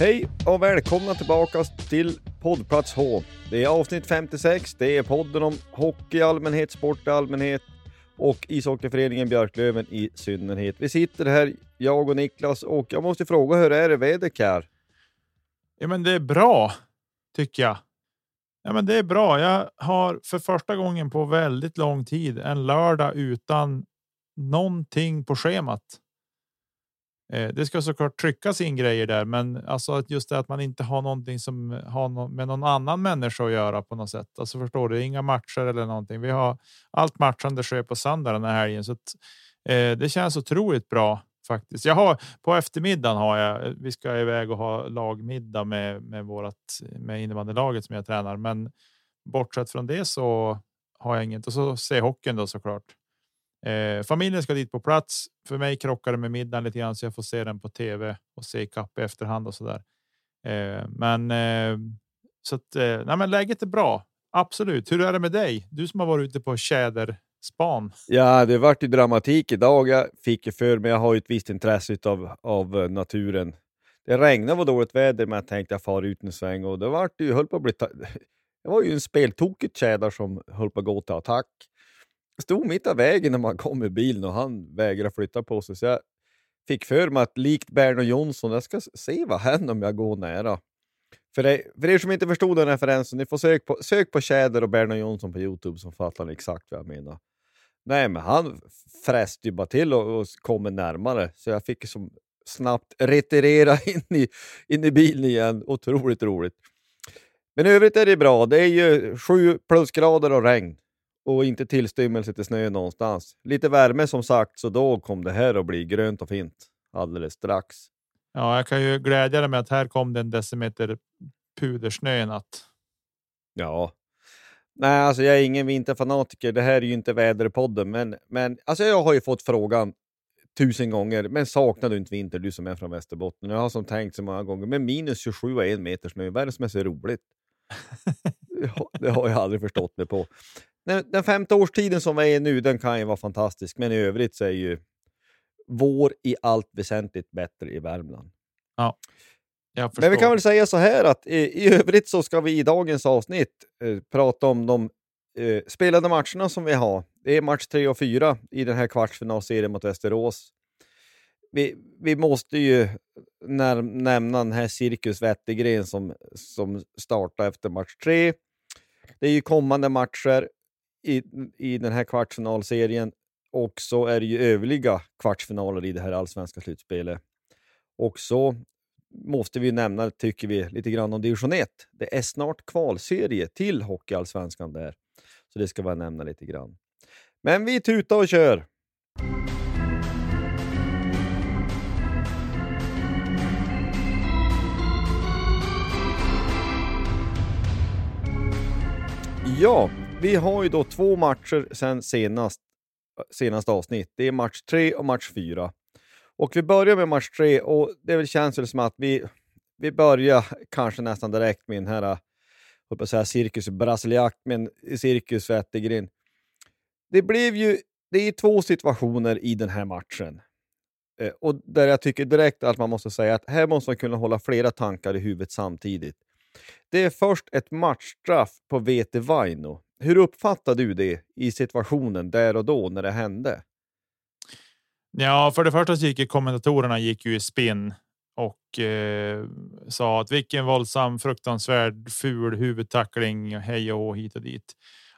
Hej och välkomna tillbaka till poddplats H. Det är avsnitt 56. Det är podden om hockey i allmänhet, sport i allmänhet och ishockeyföreningen Björklöven i synnerhet. Vi sitter här, jag och Niklas, och jag måste fråga hur är det vädret här? Ja, men det är bra tycker jag. Ja, men det är bra. Jag har för första gången på väldigt lång tid en lördag utan någonting på schemat. Eh, det ska såklart tryckas in grejer där, men alltså att just det att man inte har någonting som har med någon annan människa att göra på något sätt. Alltså förstår du? Inga matcher eller någonting. Vi har allt matchande sker på söndag den här helgen så att, eh, det känns otroligt bra faktiskt. Jag har på eftermiddagen har jag. Vi ska iväg och ha lagmiddag med med vårat med innebandylaget som jag tränar, men bortsett från det så har jag inget och så se hockeyn då såklart. Eh, familjen ska dit på plats. För mig krockar det med middagen lite grann så jag får se den på tv och se kapp i efterhand och så där. Eh, men eh, så att eh, nej, men läget är bra. Absolut. Hur är det med dig? Du som har varit ute på tjäderspan. Ja, det vart ju dramatik idag. Jag fick ju för mig, jag har ju ett visst intresse av, av eh, naturen. Det regnade och var dåligt väder, men jag tänkte jag far ut en sväng och det vart ju, höll på att bli det var ju en speltokig tjäder som höll på att gå till attack stod mitt av vägen när man kom med bilen och han vägrade flytta på sig. Så jag fick för mig att likt Berno Jonsson, jag ska se vad händer om jag går nära. För, det, för er som inte förstod den referensen, ni får sök på, sök på Tjäder och Berno Jonsson på Youtube så fattar ni exakt vad jag menar. Nej, men han fräste ju bara till och, och kom närmare, så jag fick som snabbt retirera in i, in i bilen igen. Otroligt roligt. Men i övrigt är det bra. Det är ju sju plusgrader och regn och inte tillstymmelse till snö någonstans. Lite värme som sagt, så då kom det här att bli grönt och fint alldeles strax. Ja, jag kan ju glädja dig med att här kom det en decimeter pudersnö i natt. Ja, nej, alltså jag är ingen vinterfanatiker. Det här är ju inte väderpodden, men, men alltså jag har ju fått frågan tusen gånger. Men saknar du inte vinter, du som är från Västerbotten? Jag har som tänkt så många gånger, men minus 27 och en meter snö, vad är det som är så roligt? det har jag aldrig förstått mig på den, den femte årstiden som vi är nu, den kan ju vara fantastisk, men i övrigt så är ju vår i allt väsentligt bättre i Värmland. Ja, men vi kan väl säga så här att i, i övrigt så ska vi i dagens avsnitt eh, prata om de eh, spelade matcherna som vi har. Det är match 3 och 4 i den här kvartsfinalserien mot Västerås. Vi, vi måste ju när, nämna den här Cirkus Wettergren som, som startar efter match 3. Det är ju kommande matcher i, i den här kvartsfinalserien och så är det ju övriga kvartsfinaler i det här allsvenska slutspelet. Och så måste vi nämna, tycker vi, lite grann om division 1. Det är snart kvalserie till Hockeyallsvenskan där. Så det ska vi nämna lite grann. Men vi tutar och kör! Ja, vi har ju då två matcher sen senast, senaste avsnitt. Det är match tre och match fyra. Och vi börjar med match tre och det väl känns väl som att vi, vi börjar kanske nästan direkt med den här, jag på säga cirkus brasiliak, men cirkus Wettergren. Det blev ju, det är två situationer i den här matchen. Eh, och där jag tycker direkt att man måste säga att här måste man kunna hålla flera tankar i huvudet samtidigt. Det är först ett matchstraff på Vete Vaino. Hur uppfattade du det i situationen där och då när det hände? Ja, för det första så gick kommentatorerna gick ju i spinn och eh, sa att vilken våldsam, fruktansvärd, ful huvudtackling, hej och hit och dit.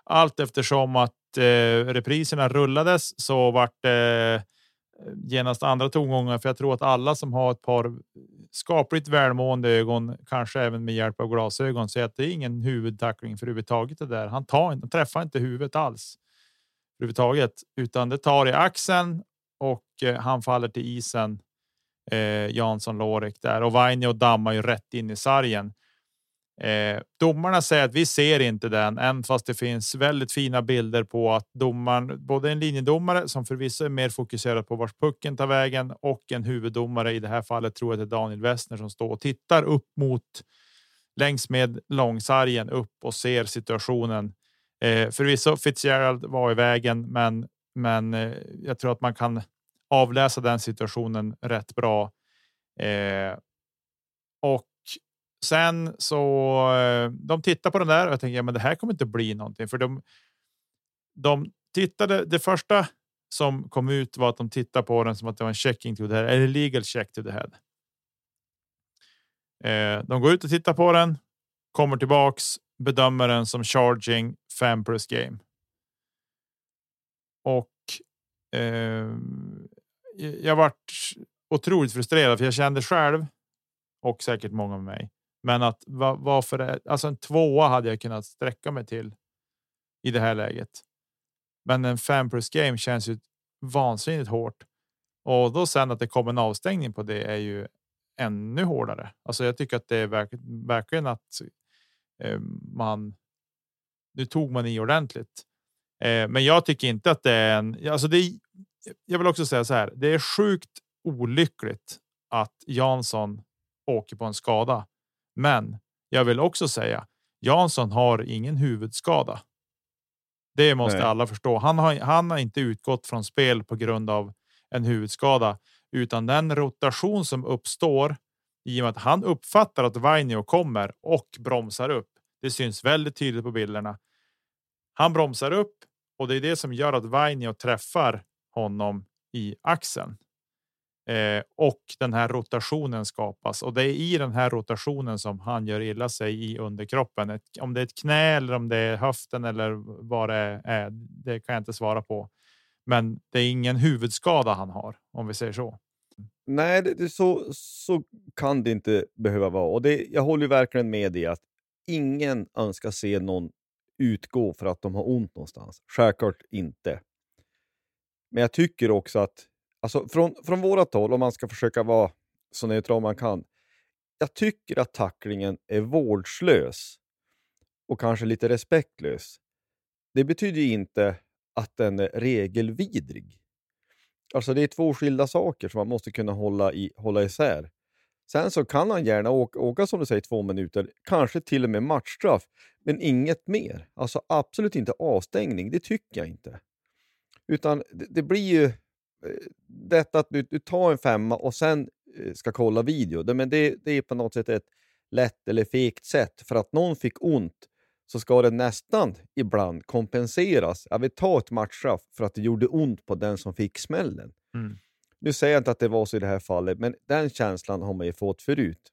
Allt eftersom att eh, repriserna rullades så vart det eh, Eh, genast andra tongångar, för jag tror att alla som har ett par skapligt välmående ögon, kanske även med hjälp av glasögon, säger att det är ingen huvudtackling för överhuvudtaget. Det där. Han tar han träffar inte huvudet alls överhuvudtaget, utan det tar i axeln och eh, han faller till isen. Eh, Jansson Lorek där och Vainio dammar ju rätt in i sargen. Eh, domarna säger att vi ser inte den, än fast det finns väldigt fina bilder på att domaren, både en linjedomare som förvisso är mer fokuserad på vart pucken tar vägen och en huvuddomare. I det här fallet tror jag det är Daniel Westner som står och tittar upp mot längs med långsargen upp och ser situationen. Eh, förvisso Fitzgerald var i vägen, men men eh, jag tror att man kan avläsa den situationen rätt bra. Eh, och sen så eh, de tittar på den där och jag tänker ja, men det här kommer inte bli någonting för de. De tittade. Det första som kom ut var att de tittade på den som att det var en checking to the här eller legal check to the head. Eh, de går ut och tittar på den, kommer tillbaks, bedömer den som charging fem plus game. Och eh, jag vart otroligt frustrerad för jag kände själv och säkert många med mig. Men att varför? Alltså en tvåa hade jag kunnat sträcka mig till i det här läget. Men en fem plus game känns ju vansinnigt hårt och då sen att det kommer en avstängning på det är ju ännu hårdare. Alltså jag tycker att det är verkligen, verkligen att eh, man. Nu tog man i ordentligt Eh, men jag tycker inte att det är en. Alltså det. Jag vill också säga så här. Det är sjukt olyckligt att Jansson åker på en skada, men jag vill också säga Jansson har ingen huvudskada. Det måste Nej. alla förstå. Han har, han har inte utgått från spel på grund av en huvudskada, utan den rotation som uppstår i och med att han uppfattar att Vainio kommer och bromsar upp. Det syns väldigt tydligt på bilderna. Han bromsar upp och det är det som gör att Vainio träffar honom i axeln. Eh, och den här rotationen skapas och det är i den här rotationen som han gör illa sig i underkroppen. Ett, om det är ett knä eller om det är höften eller vad det är, det kan jag inte svara på. Men det är ingen huvudskada han har om vi säger så. Nej, det, det, så, så kan det inte behöva vara. Och det, jag håller verkligen med dig att ingen önskar se någon utgå för att de har ont någonstans. Självklart inte. Men jag tycker också att, alltså från, från vårat håll, om man ska försöka vara så neutral man kan, jag tycker att tacklingen är vårdslös och kanske lite respektlös. Det betyder inte att den är regelvidrig. Alltså det är två skilda saker som man måste kunna hålla, i, hålla isär. Sen så kan han gärna åka, åka som du säger två minuter, kanske till och med matchstraff, men inget mer. Alltså absolut inte avstängning, det tycker jag inte. Utan det, det blir ju detta att du, du, tar en femma och sen eh, ska kolla video. Det, men det, det är på något sätt ett lätt eller fegt sätt. För att någon fick ont så ska det nästan ibland kompenseras. Jag vill ta ett matchstraff för att det gjorde ont på den som fick smällen. Mm. Nu säger jag inte att det var så i det här fallet, men den känslan har man ju fått förut.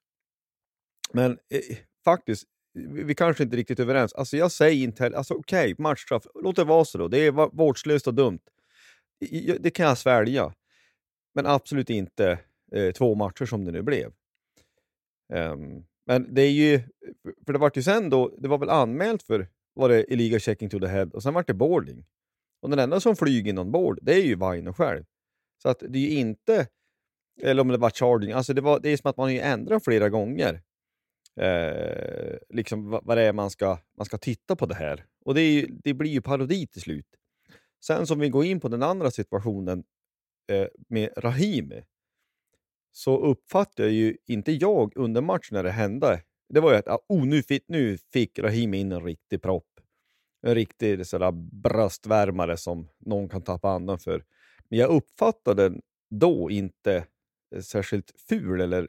Men eh, faktiskt, vi kanske inte är riktigt överens. Alltså jag säger inte alltså okej, okay, matchstraff, låt det vara så då. Det är vårdslöst och dumt. Det kan jag svälja. Men absolut inte eh, två matcher som det nu blev. Um, men det är ju, för det var ju sen då, det var väl anmält för var det illegal checking to the head och sen var det boarding. Och den enda som flyger någon board, det är ju Vaino själv. Så att det är ju inte, eller om det var charging, alltså det, var, det är som att man har ju ändrat flera gånger. Eh, liksom vad, vad det är man ska, man ska titta på det här. Och det, är ju, det blir ju parodi till slut. Sen som vi går in på den andra situationen eh, med Rahimi, så uppfattade jag ju inte jag under matchen när det hände. Det var ju att oh, nu, fick, nu fick Rahimi in en riktig propp. En riktig sådär bröstvärmare som någon kan tappa andan för. Men jag uppfattade den då inte eh, särskilt ful eller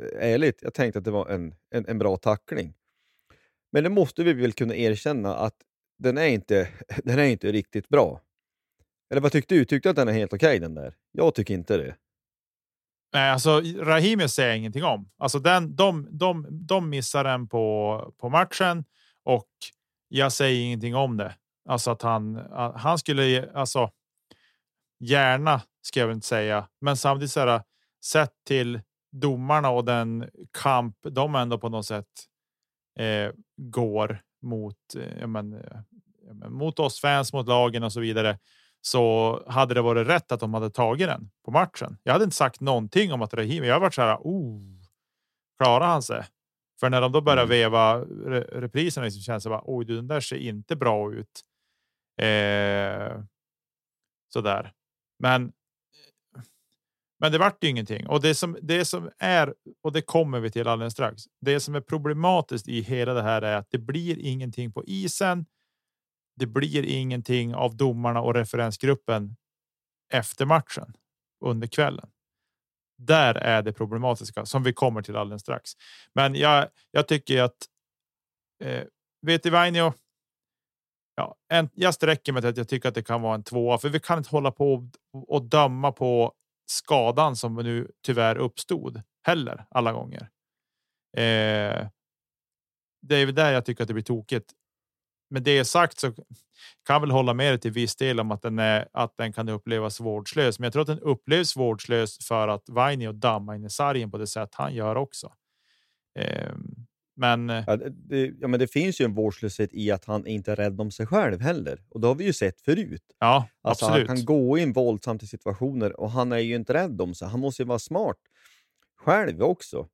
eh, ärligt. Jag tänkte att det var en, en, en bra tackling. Men det måste vi väl kunna erkänna att den är inte, den är inte riktigt bra. Eller vad tyckte du? Tyckte du att den är helt okej okay, den där? Jag tycker inte det. Nej, alltså Rahimi säger jag ingenting om. Alltså den, de, de, de missar den på, på matchen och jag säger ingenting om det. Alltså att han, han skulle alltså gärna ska jag väl inte säga, men samtidigt så här, sett till domarna och den kamp de ändå på något sätt eh, går mot, eh, men, eh, mot oss fans, mot lagen och så vidare så hade det varit rätt att de hade tagit den på matchen. Jag hade inte sagt någonting om att Rahim. Jag har varit så här. Oh, klarar han sig? För när de då börjar mm. veva re repriserna liksom känns det bara oj, den där ser inte bra ut. Eh, så där. Men. Men det vart ju ingenting och det som det som är och det kommer vi till alldeles strax. Det som är problematiskt i hela det här är att det blir ingenting på isen det blir ingenting av domarna och referensgruppen efter matchen under kvällen. Där är det problematiska som vi kommer till alldeles strax. Men jag, jag tycker att eh, vet Vainio. Ja, en, jag sträcker mig till att jag tycker att det kan vara en tvåa, för vi kan inte hålla på och döma på skadan som nu tyvärr uppstod heller alla gånger. Eh, det är väl där jag tycker att det blir tokigt med det sagt så kan jag väl hålla med dig till viss del om att den är att den kan upplevas vårdslös. Men jag tror att den upplevs vårdslös för att Vainio dammar in i sargen på det sätt han gör också. Eh, men. Ja det, ja, men det finns ju en vårdslöshet i att han inte är rädd om sig själv heller. Och det har vi ju sett förut. Ja, alltså, absolut. Han kan gå in våldsamt i situationer och han är ju inte rädd om sig. Han måste ju vara smart själv också.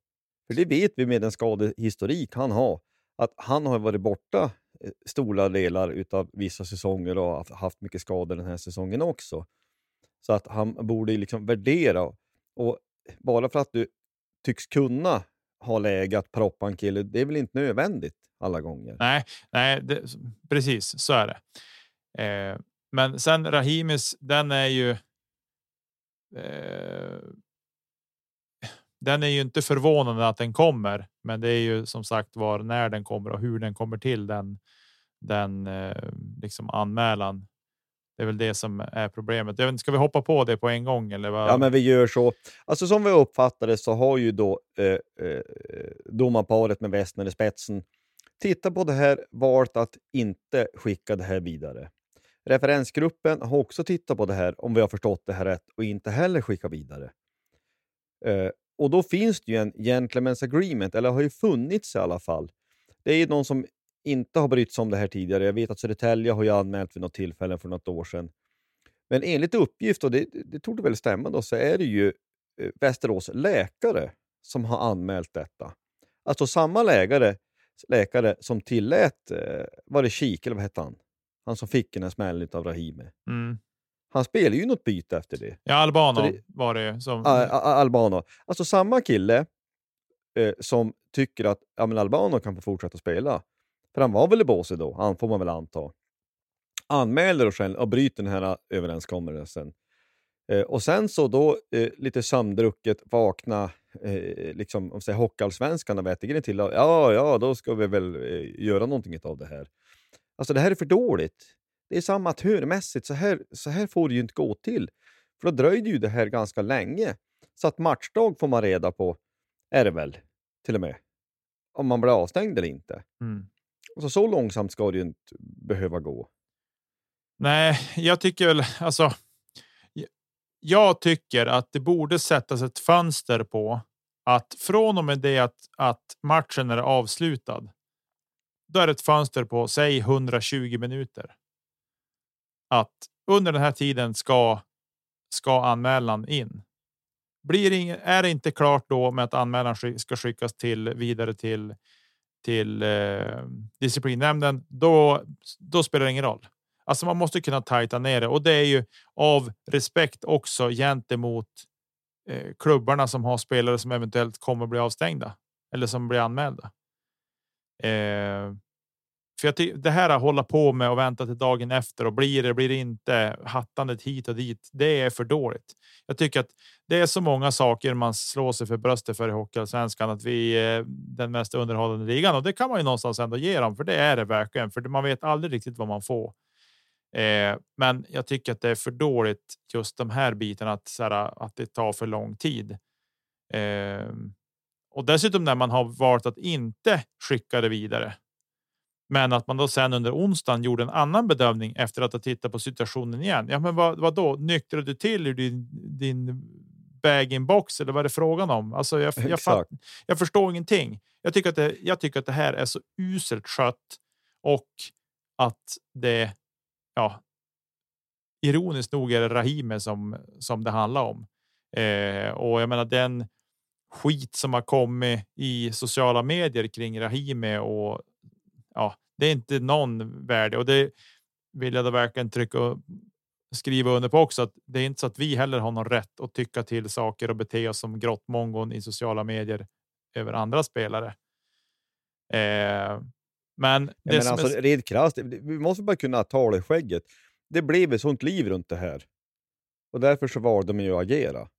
För det vet vi med den skadehistorik han har. Att han har varit borta stora delar av vissa säsonger och haft mycket skador den här säsongen också. Så att han borde liksom värdera. Och bara för att du tycks kunna ha läge att proppa en kille, det är väl inte nödvändigt alla gånger? Nej, nej det, precis så är det. Eh, men sen Rahimis, den är ju. Eh, den är ju inte förvånande att den kommer, men det är ju som sagt var när den kommer och hur den kommer till den. Den eh, liksom anmälan. Det är väl det som är problemet. Jag vet, ska vi hoppa på det på en gång eller? Vad? Ja, men vi gör så. Alltså som vi uppfattar det så har ju då eh, eh, domarparet med Westner i spetsen tittat på det här, valt att inte skicka det här vidare. Referensgruppen har också tittat på det här, om vi har förstått det här rätt, och inte heller skicka vidare. Eh, och då finns det ju en gentleman's agreement, eller har ju funnits i alla fall. Det är ju någon som inte har brytt sig om det här tidigare. Jag vet att Södertälje har ju anmält vid något tillfälle för något år sedan. Men enligt uppgift, och det, det tog väl stämma, då, så är det ju eh, Västerås läkare som har anmält detta. Alltså samma läkare, läkare som tillät, eh, var det Kik eller vad hette han? Han som fick den här smällen av Rahimi. Mm. Han spelade ju något byte efter det. Ja, Albano det, var det. Som... Al Albano. Alltså samma kille eh, som tycker att ja, men Albano kan få fortsätta spela. För han var väl i båset då, han får man väl anta. Anmäler och, själv, och bryter den här överenskommelsen. Eh, och sen så då eh, lite sömndrucket vakna, eh, liksom, om säger Hockeyallsvenskan och Wettergren till. Ja, ja, då ska vi väl eh, göra någonting av det här. Alltså det här är för dåligt. Det är så amatörmässigt. Så här, så här får det ju inte gå till. För då dröjde ju det här ganska länge. Så att matchdag får man reda på, är det väl, till och med. Om man blir avstängd eller inte. Mm. Alltså, så långsamt ska det ju inte behöva gå. Nej, jag tycker väl alltså. Jag tycker att det borde sättas ett fönster på att från och med det att, att matchen är avslutad då är det ett fönster på säg 120 minuter. Att under den här tiden ska ska anmälan in. Blir ingen, är det inte klart då med att anmälan ska skickas till vidare till till eh, disciplinnämnden, då, då spelar det ingen roll. Alltså man måste kunna tajta ner det och det är ju av respekt också gentemot eh, klubbarna som har spelare som eventuellt kommer bli avstängda eller som blir anmälda. Eh, för jag det här att hålla på med och vänta till dagen efter och blir det blir det inte hattandet hit och dit. Det är för dåligt. Jag tycker att det är så många saker man slår sig för bröstet för i Hockeyallsvenskan att vi är den mest underhållande ligan och det kan man ju någonstans ändå ge dem, för det är det verkligen. För man vet aldrig riktigt vad man får. Eh, men jag tycker att det är för dåligt just de här bitarna att, att det tar för lång tid. Eh, och dessutom när man har valt att inte skicka det vidare men att man då sen under onsdagen gjorde en annan bedömning efter att ha tittat på situationen igen. Ja, men vad, vad då? Nyktrade du till ur din, din bag-in-box eller vad är det frågan om? Alltså jag, jag, fatt, jag förstår ingenting. Jag tycker, att det, jag tycker att det här är så uselt skött och att det, ja, ironiskt nog är det Rahime som, som det handlar om. Eh, och jag menar den skit som har kommit i sociala medier kring Rahime och ja, det är inte någon värde och det vill jag då verkligen trycka och skriva under på också. Att det är inte så att vi heller har någon rätt att tycka till saker och bete oss som grottmongon i sociala medier över andra spelare. Eh, men det men alltså, är... rent krasst, vi måste bara kunna tala i skägget. Det blev ett sånt liv runt det här och därför så valde man ju att agera.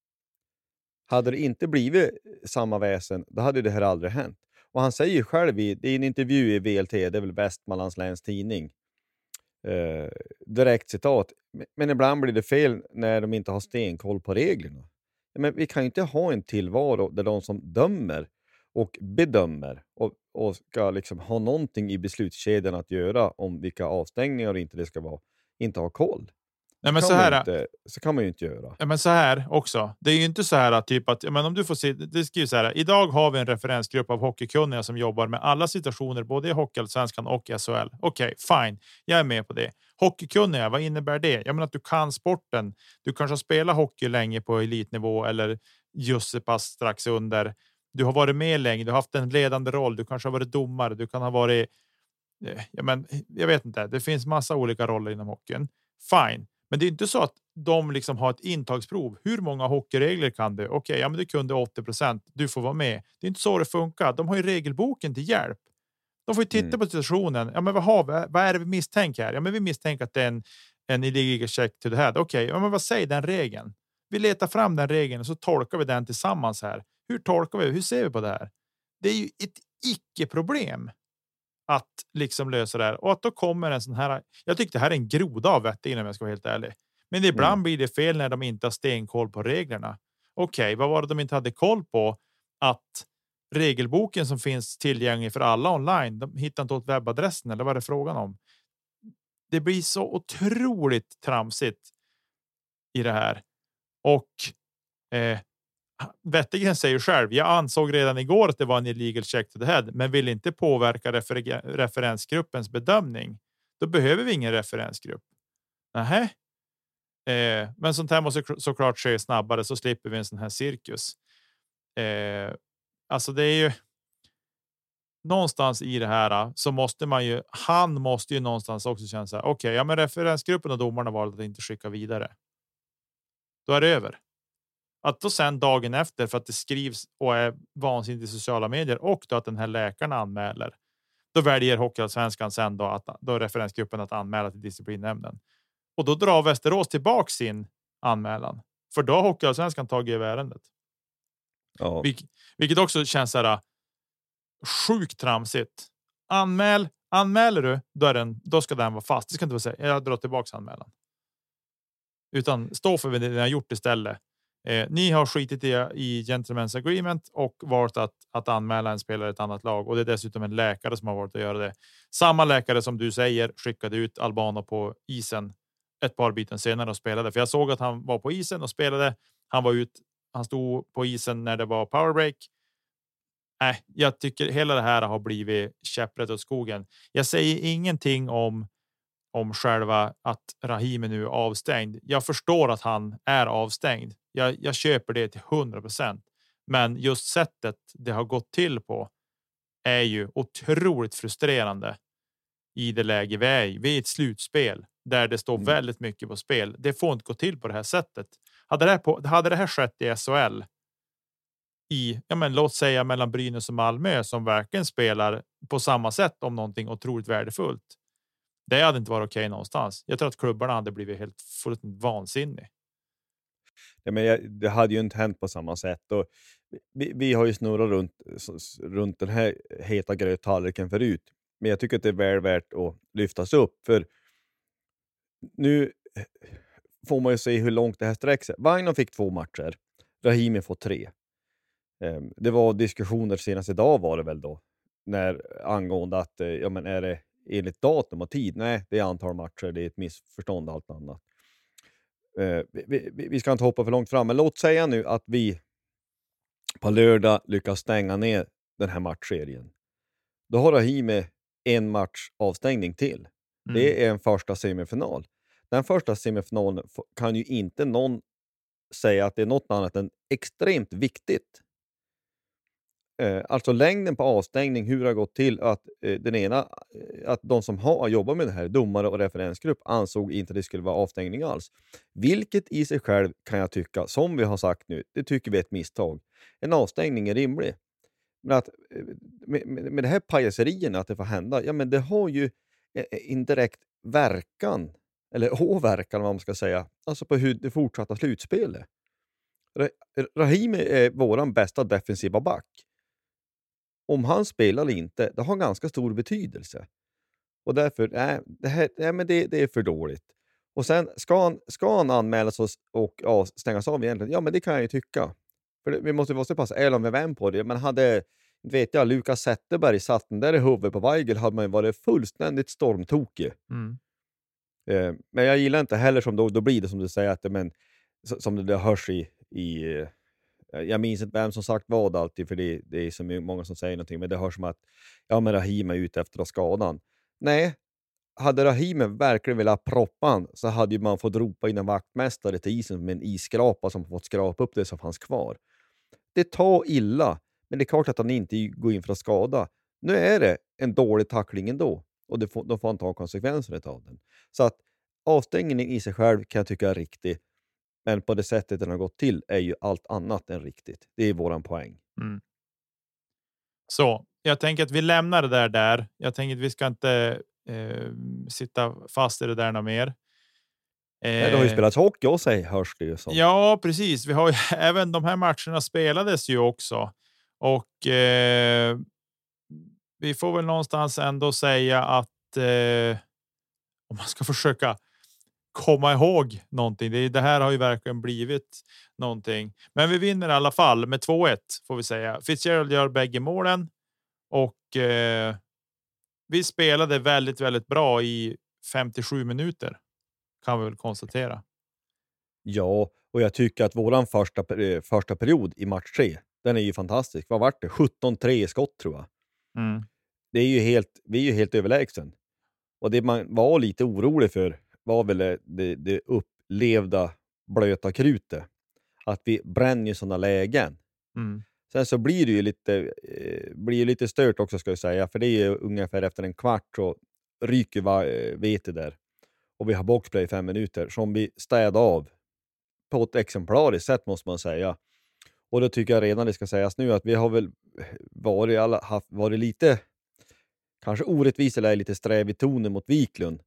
Hade det inte blivit samma väsen, då hade det här aldrig hänt. Och han säger själv i, i en intervju i VLT, det är väl Västmanlands läns tidning, eh, direkt citat, men ibland blir det fel när de inte har stenkoll på reglerna. Men vi kan ju inte ha en tillvaro där de som dömer och bedömer och, och ska liksom ha någonting i beslutskedjan att göra om vilka avstängningar och inte det ska vara, inte har koll. Nej, men så, här, inte, så kan man ju inte göra. Ja, men så här också. Det är ju inte så här typ att men om du får se. Det skrivs så här. Idag har vi en referensgrupp av hockeykunniga som jobbar med alla situationer, både i Hockeyallsvenskan och SHL. Okej, okay, fine. Jag är med på det. Hockeykunniga, vad innebär det? Jag menar att du kan sporten. Du kanske har spelat hockey länge på elitnivå eller just så pass strax under. Du har varit med länge. Du har haft en ledande roll. Du kanske har varit domare. Du kan ha varit. Eh, ja, men jag vet inte. Det finns massa olika roller inom hockeyn. Fine. Men det är inte så att de liksom har ett intagsprov. Hur många hockeyregler kan du? Okej, okay, ja, men du kunde 80% Du får vara med. Det är inte så det funkar. De har ju regelboken till hjälp. De får ju titta mm. på situationen. Ja, men vad har vi? Vad är det vi misstänker här? Ja, men vi misstänker att det är en, en illegal check to the head. Okej, okay, ja, men vad säger den regeln? Vi letar fram den regeln och så tolkar vi den tillsammans här. Hur tolkar vi? Hur ser vi på det här? Det är ju ett icke problem att liksom lösa det här och att då kommer en sån här. Jag tyckte det här är en groda av vetting om jag ska vara helt ärlig. Men ibland mm. blir det fel när de inte har stenkoll på reglerna. Okej, okay, vad var det de inte hade koll på? Att regelboken som finns tillgänglig för alla online. De hittar inte åt webbadressen eller vad är det frågan om? Det blir så otroligt tramsigt i det här och eh, Wettergren säger själv. Jag ansåg redan igår att det var en illegal check to the head, men vill inte påverka refer referensgruppens bedömning. Då behöver vi ingen referensgrupp. Nähä. Eh, men sånt här måste såklart ske snabbare så slipper vi en sån här cirkus. Eh, alltså, det är ju. Någonstans i det här ah, så måste man ju. Han måste ju någonstans också känna så här. Okej, okay, ja, men referensgruppen och domarna valde att inte skicka vidare. Då är det över. Att då sen dagen efter för att det skrivs och är vansinnigt i sociala medier och då att den här läkaren anmäler. Då väljer Hockeyallsvenskan sen då att då referensgruppen att anmäla till disciplinnämnden och då drar Västerås tillbaka sin anmälan för då har Hockeyallsvenskan tagit över ärendet. Ja. Vilk, vilket också känns så här. Sjukt tramsigt. Anmäl anmäler du, då är den. Då ska den vara fast. Det ska inte vara säga. Jag drar tillbaka anmälan. Utan stå för det ni har gjort istället. Eh, ni har skitit i, i gentlemen's agreement och valt att, att anmäla en spelare ett annat lag och det är dessutom en läkare som har valt att göra det. Samma läkare som du säger skickade ut Albano på isen ett par byten senare och spelade. För jag såg att han var på isen och spelade. Han var ut. Han stod på isen när det var powerbreak. nej, äh, jag tycker hela det här har blivit käpprätt åt skogen. Jag säger ingenting om om själva att Rahimi nu är avstängd. Jag förstår att han är avstängd. Jag, jag köper det till 100 procent, men just sättet det har gått till på är ju otroligt frustrerande i det läge vi är i. Vi är ett slutspel där det står mm. väldigt mycket på spel. Det får inte gå till på det här sättet. Hade det här, på, hade det här skett i SHL i, ja men låt säga mellan Brynäs och Malmö som verkligen spelar på samma sätt om någonting otroligt värdefullt. Det hade inte varit okej okay någonstans. Jag tror att klubbarna hade blivit helt fullständigt vansinnig. Ja, men jag, det hade ju inte hänt på samma sätt. Och vi, vi har ju snurrat runt, runt den här heta gröttallriken förut, men jag tycker att det är väl värt att lyftas upp. För nu får man ju se hur långt det här sträcker sig. Wagner fick två matcher, Rahimi får tre. Ehm, det var diskussioner senast idag var det väl då, när, angående att eh, ja, men är det enligt datum och tid? Nej, det är antal matcher, det är ett missförstånd och allt annat. Uh, vi, vi, vi, ska inte hoppa för långt fram, men låt säga nu att vi på lördag lyckas stänga ner den här matchserien. Då har Rahimi en match avstängning till. Mm. Det är en första semifinal. Den första semifinalen kan ju inte någon säga att det är något annat än extremt viktigt. Eh, alltså längden på avstängning, hur det har gått till att eh, den ena, eh, att de som har jobbat med det här, domare och referensgrupp, ansåg inte att det skulle vara avstängning alls. Vilket i sig själv kan jag tycka, som vi har sagt nu, det tycker vi är ett misstag. En avstängning är rimlig. Men att eh, med, med, med det här pajaserierna, att det får hända, ja men det har ju eh, indirekt verkan, eller åverkan vad man ska säga, alltså på hur det fortsatta slutspelet. Rahimi är vår bästa defensiva back om han spelar eller inte, det har ganska stor betydelse. Och därför, nej, det, här, nej, men det, det är för dåligt. Och sen, ska han, ska han anmälas och, och ja, stängas av egentligen? Ja, men det kan jag ju tycka. För det, vi måste vara så pass ärliga med vem på det. Men hade, vet jag, Lukas Zetterberg satt den där i huvudet på Weigel hade man ju varit fullständigt stormtokig. Mm. Eh, men jag gillar inte heller som då, då blir det som du säger, att, men, som det hörs i, i Eh, jag minns inte vem som sagt vad alltid, för det, det är så många som säger någonting, men det hörs som att ja, men Rahim är ute efter skadan. Nej, hade Rahim verkligen velat proppa han, så hade man fått ropa in en vaktmästare till isen med en isskrapa som fått skrapa upp det som fanns kvar. Det tar illa, men det är klart att han inte går in för att skada. Nu är det en dålig tackling ändå och det får, då får han ta konsekvenserna av den. Så att avstängningen i sig själv kan jag tycka är riktig. Men på det sättet den har gått till är ju allt annat än riktigt. Det är våran poäng. Mm. Så jag tänker att vi lämnar det där där. Jag tänker att vi ska inte eh, sitta fast i det där något mer. Eh, det har ju spelats hockey och sig hörs det ju som. Ja, precis. Vi har ju även de här matcherna spelades ju också och eh, vi får väl någonstans ändå säga att eh, om man ska försöka komma ihåg någonting. Det, det här har ju verkligen blivit någonting, men vi vinner i alla fall med 2-1 får vi säga. Fitzgerald gör bägge målen och eh, vi spelade väldigt, väldigt bra i 57 minuter kan vi väl konstatera. Ja, och jag tycker att våran första, eh, första period i match 3, den är ju fantastisk. Vad vart det? 17-3 i skott tror jag. Mm. Det är ju helt, vi är ju helt överlägsen. Och det man var lite orolig för var väl det, det upplevda blöta krutet. Att vi bränner i sådana lägen. Mm. Sen så blir det ju lite, eh, blir lite stört också ska jag säga, för det är ungefär efter en kvart så ryker eh, vete där. Och vi har boxplay i fem minuter som vi städar av på ett exemplariskt sätt måste man säga. Och då tycker jag redan det ska sägas nu att vi har väl varit, alla, haft, varit lite, kanske orättvist eller lite sträv i tonen mot Wiklund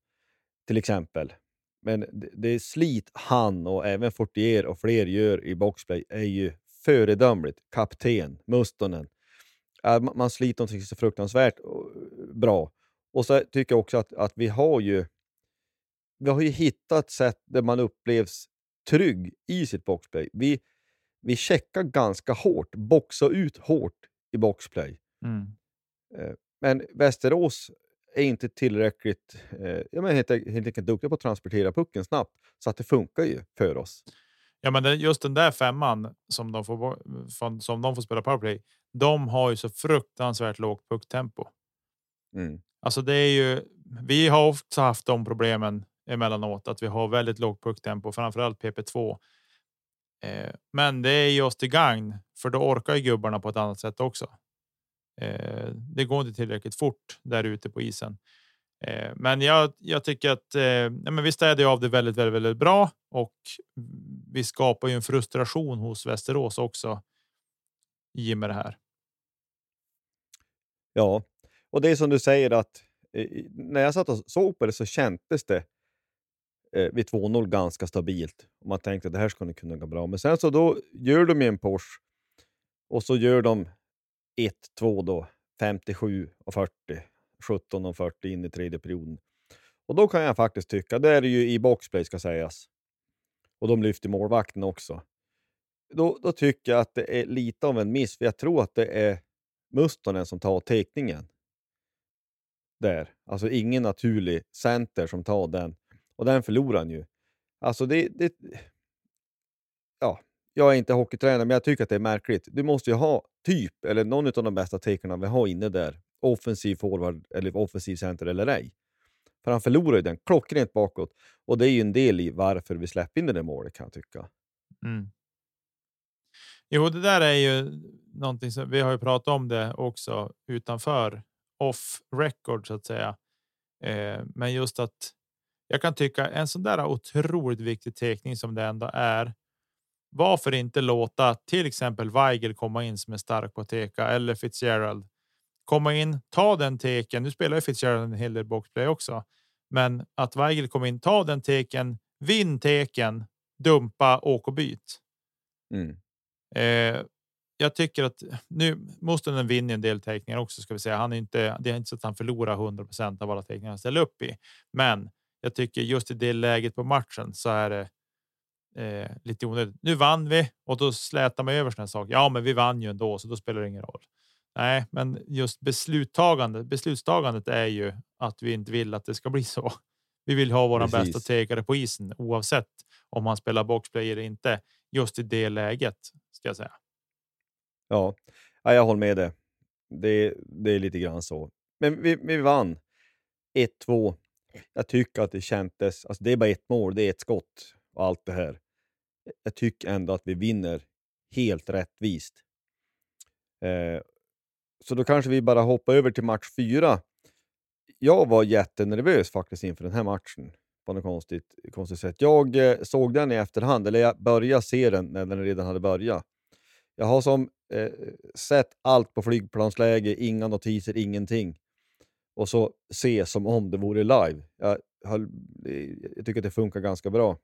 till exempel. Men det, det slit han och även Fortier och fler gör i boxplay är ju föredömligt. Kapten, Mustonen. Man sliter någonting så fruktansvärt bra. Och så tycker jag också att, att vi har ju vi har ju hittat sätt där man upplevs trygg i sitt boxplay. Vi, vi checkar ganska hårt, boxar ut hårt i boxplay. Mm. Eh, men Västerås är inte tillräckligt eh, ja, men helt, helt enkelt duktiga på att transportera pucken snabbt. Så att det funkar ju för oss. Ja, men just den där femman som de får som de får spela powerplay. De har ju så fruktansvärt lågt pucktempo. Mm. Alltså, det är ju. Vi har ofta haft de problemen emellanåt att vi har väldigt lågt pucktempo, framförallt PP2. Eh, men det är ju oss till gagn, för då orkar ju gubbarna på ett annat sätt också. Eh, det går inte tillräckligt fort där ute på isen. Eh, men jag, jag tycker att eh, men vi städade av det väldigt, väldigt, väldigt bra och vi skapar ju en frustration hos Västerås också. I och med det här. Ja, och det är som du säger att eh, när jag satt och såg på det så kändes det eh, vid 2-0 ganska stabilt. Och man tänkte att det här skulle kunna gå bra. Men sen så då gör de ju en Porsche och så gör de 1-2 då, 57 och 40, 17 och 40 in i tredje perioden. Och då kan jag faktiskt tycka, det är det ju i boxplay ska sägas, och de lyfter målvakten också. Då, då tycker jag att det är lite av en miss, för jag tror att det är Mustonen som tar teckningen. Där. Alltså ingen naturlig center som tar den. Och den förlorar han ju. Alltså det, det... Jag är inte hockeytränare, men jag tycker att det är märkligt. Du måste ju ha typ, eller någon av de bästa takerna vi har inne där. Offensiv forward, eller offensiv center eller ej. För han förlorar ju den klockrent bakåt. Och det är ju en del i varför vi släpper in det där målet kan jag tycka. Mm. Jo, det där är ju någonting som vi har ju pratat om det också utanför off record så att säga. Eh, men just att jag kan tycka en sån där otroligt viktig teckning som det ändå är. Varför inte låta till exempel Weigel komma in som är stark på teka eller Fitzgerald komma in, ta den teken. Nu spelar Fitzgerald en hel del boxplay också, men att Weigel kommer in, ta den teken, vinn teken, dumpa, åk och byt. Mm. Eh, jag tycker att nu måste den vinna en del teckningar också ska vi säga. Han är inte. Det är inte så att han förlorar 100% av alla teckningar han ställer upp i, men jag tycker just i det läget på matchen så är det. Eh, lite onödigt. Nu vann vi och då slätar man över såna saker. Ja, men vi vann ju ändå, så då spelar det ingen roll. Nej, men just beslutstagande. Beslutstagandet är ju att vi inte vill att det ska bli så. Vi vill ha våra Precis. bästa tekare på isen oavsett om han spelar boxplay eller inte. Just i det läget ska jag säga. Ja, ja jag håller med dig. Det, det är lite grann så. Men vi, vi vann 1-2. Jag tycker att det kändes, alltså det är bara ett mål, det är ett skott och allt det här. Jag tycker ändå att vi vinner helt rättvist. Eh, så då kanske vi bara hoppar över till match fyra. Jag var jättenervös faktiskt inför den här matchen på något konstigt, konstigt sätt. Jag eh, såg den i efterhand, eller jag började se den när den redan hade börjat. Jag har som eh, sett allt på flygplansläge, inga notiser, ingenting. Och så se som om det vore live. Jag, höll, eh, jag tycker att det funkar ganska bra.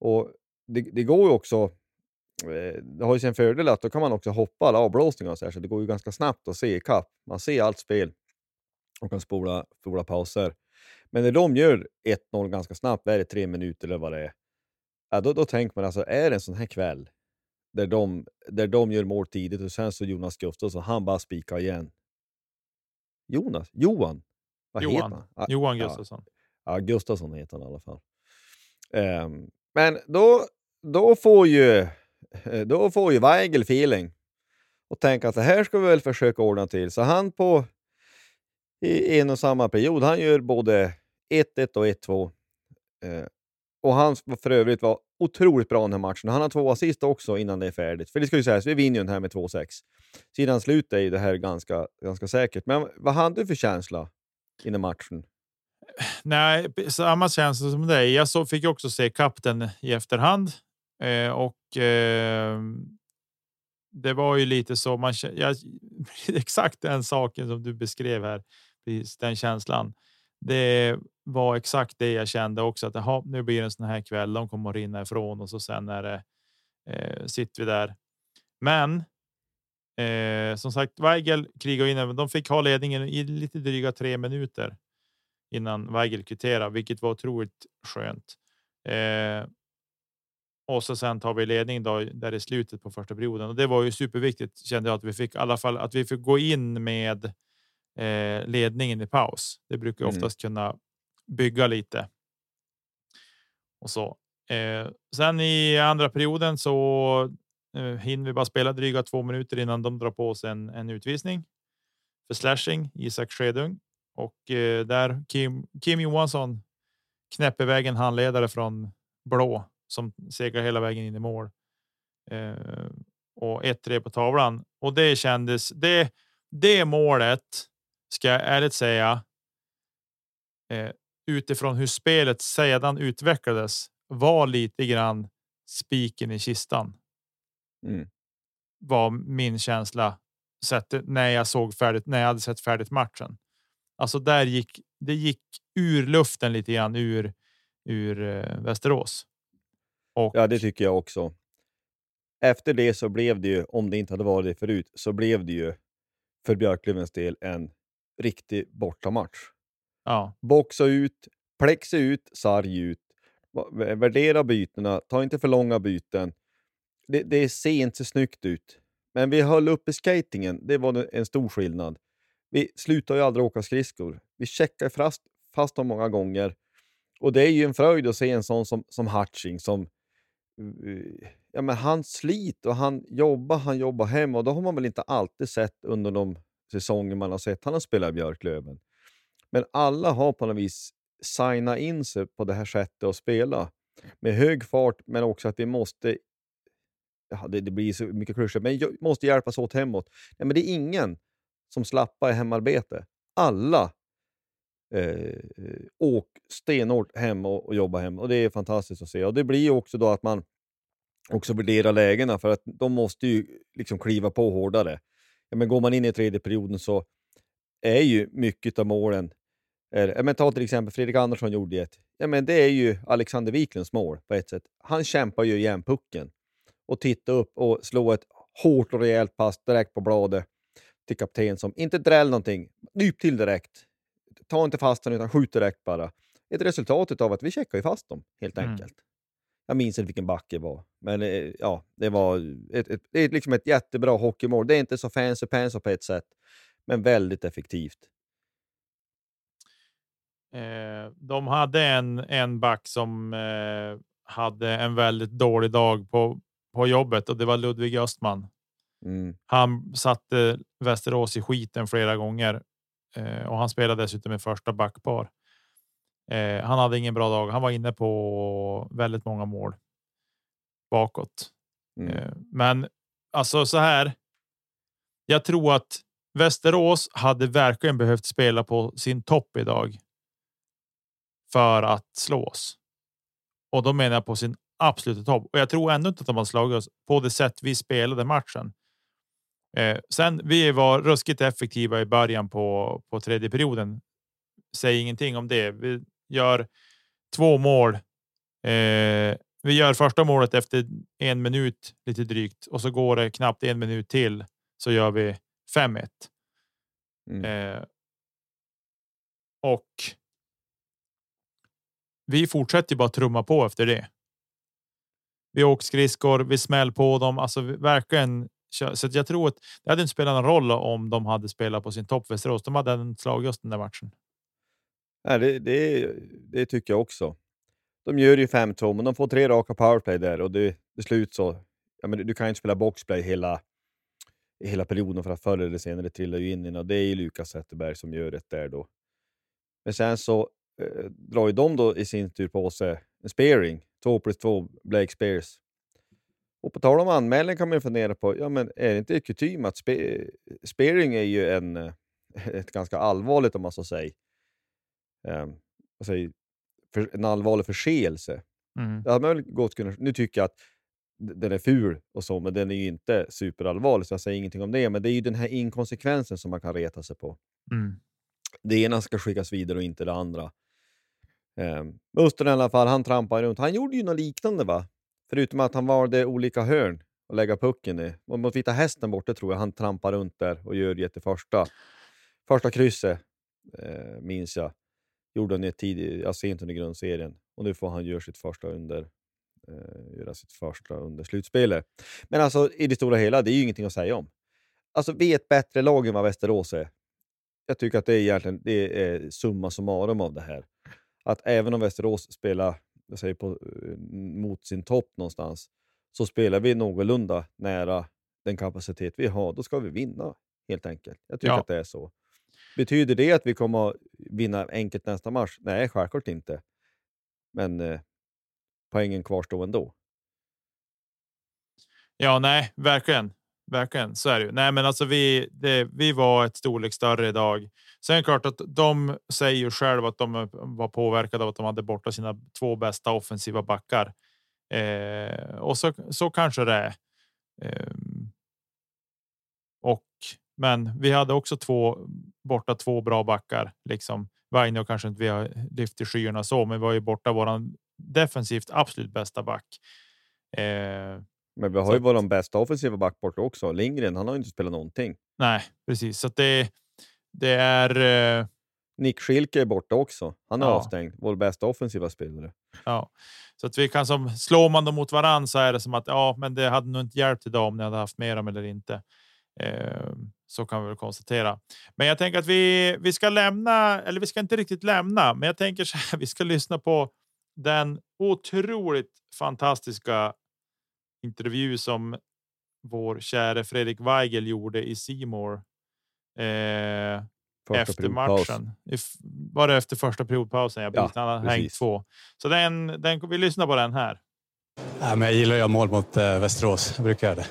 Och det, det går ju också, eh, det har ju sin fördel att då kan man också hoppa alla avblåsningar och så, här, så det går ju ganska snabbt att se ikapp. Man ser allt spel och kan spola, spola pauser. Men när de gör 1-0 ganska snabbt, är det, tre minuter eller vad det är, ja, då, då tänker man alltså, är det en sån här kväll där de, där de gör mål tidigt och sen så Jonas Gustafsson, han bara spikar igen. Jonas? Johan? Vad heter Johan, han? Ja, Johan ja. Gustafsson. Ja, Gustafsson heter han i alla fall. Ehm, men då, då får ju då får ju Weigel feeling och tänker att det här ska vi väl försöka ordna till. Så han på i en och samma period, han gör både 1-1 och 1-2. Eh, och han för övrigt var otroligt bra den här matchen. Han har två assist också innan det är färdigt. För det ska ju sägas, vi vinner ju den här med 2-6. Sedan slut är ju det här ganska, ganska säkert. Men vad hade du för känsla innan matchen? Nej, samma känsla som dig. Jag så fick också se kapten i efterhand eh, och eh, det var ju lite så man ja, exakt den saken som du beskrev här. Precis den känslan. Det var exakt det jag kände också att aha, nu blir det en sån här kväll. De kommer att rinna ifrån och så sen är det eh, sitter vi där. Men eh, som sagt, Weigel krigade in. men De fick ha ledningen i lite dryga tre minuter innan Weigel kvitterade, vilket var otroligt skönt. Eh, och så sen tar vi ledning då, där i slutet på första perioden och det var ju superviktigt kände jag att vi fick i alla fall att vi fick gå in med eh, ledningen i paus. Det brukar Mm. oftast kunna bygga lite. Och så. Eh, sen i andra perioden så eh, hinner vi bara spela dryga två minuter innan de drar på sig en, en utvisning för slashing Isak Skedung och eh, där Kim, Kim Johansson knäpper vägen handledare från blå som seglar hela vägen in i mål. Eh, och 1-3 på tavlan och det kändes det. Det målet ska jag ärligt säga. Eh, utifrån hur spelet sedan utvecklades var lite grann spiken i kistan. Mm. Var min känsla sett när jag såg färdigt när jag hade sett färdigt matchen. Alltså där gick det gick ur luften lite grann ur ur eh, Västerås. Och, ja, det tycker jag också. Efter det så blev det ju, om det inte hade varit det förut, så blev det ju för Björklövens del en riktig bortamatch. Ja. Boxa ut, plexa ut, sarg ut, värdera bytena, ta inte för långa byten. Det, det ser inte snyggt ut. Men vi höll uppe skatingen, det var en stor skillnad. Vi slutade ju aldrig åka skridskor. Vi checkade fast, fast dem många gånger. Och det är ju en fröjd att se en sån som, som Hutching som ja, men han slit och han jobbar, han jobbar hem och då har man väl inte alltid sett under de säsonger man har sett han har spelat i Björklöven. Men alla har på något vis signat in sig på det här sättet att spela. Med hög fart, men också att vi måste... Ja, det, det blir så mycket klyschor, men måste hjälpas åt hemåt. Ja, men det är ingen som slappar i hemarbete. Alla Eh, eh, åk stenhårt hem och, och jobba hem och det är fantastiskt att se. Och Det blir ju också då att man också värderar lägena för att de måste ju liksom kliva på hårdare. Ja, men går man in i tredje perioden så är ju mycket av målen är, men ta till exempel Fredrik Andersson gjorde ett. Ja, men det är ju Alexander Wiklunds mål på ett sätt. Han kämpar ju igen pucken och titta upp och slå ett hårt och rejält pass direkt på bladet till kapten som inte dräll någonting. Nyp till direkt ta inte fast den utan skjut direkt bara. Ett resultat av att vi checkade fast dem helt mm. enkelt. Jag minns inte vilken back det var, men eh, ja, det var ett, ett, det är liksom ett jättebra hockeymål. Det är inte så fancy pansy på ett sätt, men väldigt effektivt. Eh, de hade en, en back som eh, hade en väldigt dålig dag på, på jobbet och det var Ludvig Östman. Mm. Han satte Västerås i skiten flera gånger och han spelade dessutom med första backpar. Eh, han hade ingen bra dag. Han var inne på väldigt många mål bakåt. Mm. Eh, men alltså så här. Jag tror att Västerås hade verkligen behövt spela på sin topp idag. För att slå oss. Och då menar jag på sin absoluta topp. Och jag tror ändå inte att de har slagit oss på det sätt vi spelade matchen. Eh, sen vi var ruskigt effektiva i början på, på tredje perioden. Säg ingenting om det. Vi gör två mål. Eh, vi gör första målet efter en minut lite drygt och så går det knappt en minut till så gör vi 5-1. Mm. Eh, och. Vi fortsätter bara trumma på efter det. Vi åker skridskor, vi smäller på dem, alltså verkligen så jag tror att det hade inte spelat någon roll om de hade spelat på sin topp Västerås. De hade slagit oss den där matchen. Nej, det, det, det tycker jag också. De gör ju 5-2, men de får tre raka powerplay där och det, det slut så. Ja, men du kan ju inte spela boxplay hela, hela perioden för att förr eller senare trillar ju in i och det är ju Lukas Zetterberg som gör det där då. Men sen så eh, drar ju de då i sin tur på sig en spearing, 2 plus 2 Blake Spears. Och på tal om anmälning kan man fundera på, ja men är det inte kutym att spe, spearing är ju en, eh, ett ganska allvarligt, om man så säger, um, för, en allvarlig förseelse. Mm. Det hade man väl gott kunnat, nu tycker jag att den är ful och så, men den är ju inte superallvarlig, så jag säger ingenting om det. Men det är ju den här inkonsekvensen som man kan reta sig på. Mm. Det ena ska skickas vidare och inte det andra. Um, Östern i alla fall, han trampade runt. Han gjorde ju något liknande va? Förutom att han valde olika hörn att lägga pucken i. Och Mot Vita Hästen borta tror jag han trampar runt där och gör det första, första krysset, eh, minns jag. Gjorde han tidigt, sent under grundserien. Och nu får han göra sitt första under, eh, göra sitt första under slutspelet. Men alltså i det stora hela, det är ju ingenting att säga om. Alltså vi är ett bättre lag än vad Västerås är. Jag tycker att det är egentligen det är summa summarum av det här. Att även om Västerås spelar jag säger på, nått sin topp någonstans, så spelar vi någorlunda nära den kapacitet vi har, då ska vi vinna helt enkelt. Jag tycker Ja. att det är så. Betyder det att vi kommer att vinna enkelt nästa match? Nej, självklart inte. Men eh, poängen kvarstår ändå. Ja, nej, verkligen. Verkligen, så är det ju. Nej, men alltså vi, det, vi var ett storlek större idag. Sen är det klart att de säger ju själva att de var påverkade av att de hade borta sina två bästa offensiva backar. Eh, och så, så kanske det är. Eh, och men vi hade också två borta, två bra backar liksom. Vainio kanske inte vi har lyft i skyarna så, men vi var ju borta våran defensivt absolut bästa back. Eh, Men vi har Så ju vår bästa offensiva back borta också. Lindgren, han har inte spelat någonting. Nej, precis. Så det, det är. eh, Nick Schilke är borta också. Han är Ja. avstängd. Vår bästa offensiva spelare. Ja, så att vi kan som slår man dem mot varann så är det som att ja, men det hade nog inte hjälpt idag om ni hade haft med dem eller inte. Eh, så kan vi väl konstatera. Men jag tänker att vi vi ska lämna eller vi ska inte riktigt lämna, men jag tänker så här. Vi ska lyssna på den otroligt fantastiska intervju som vår käre Fredrik Weigel gjorde i Simor. Eh, efter matchen. Var det efter första periodpausen? Jag Ja, ja, han hängt två. Så den, den, vi lyssnar på den här. Ja, men jag gillar att göra mål mot eh, Västerås. Jag brukar göra det.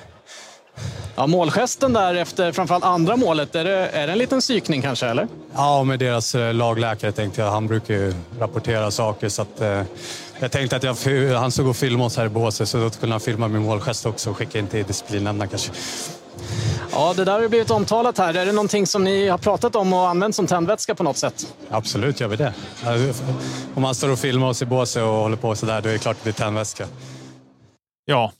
Ja, målgesten där efter framförallt andra målet, är det, är det en liten psykning kanske? eller? Ja, med deras eh, lagläkare tänkte jag. Han brukar ju rapportera saker. Så att, eh, jag tänkte att jag, han stod och filmade oss här i båset så då kunde han filma min målgest också och skicka in till disciplinnämnden kanske. Ja, det där har blivit omtalat här. Är det någonting som ni har pratat om och använt som tändvätska på något sätt? Absolut gör vi det. Om man står och filmar oss i båset och håller på så där, då är det klart det blir tändvätska. Ja,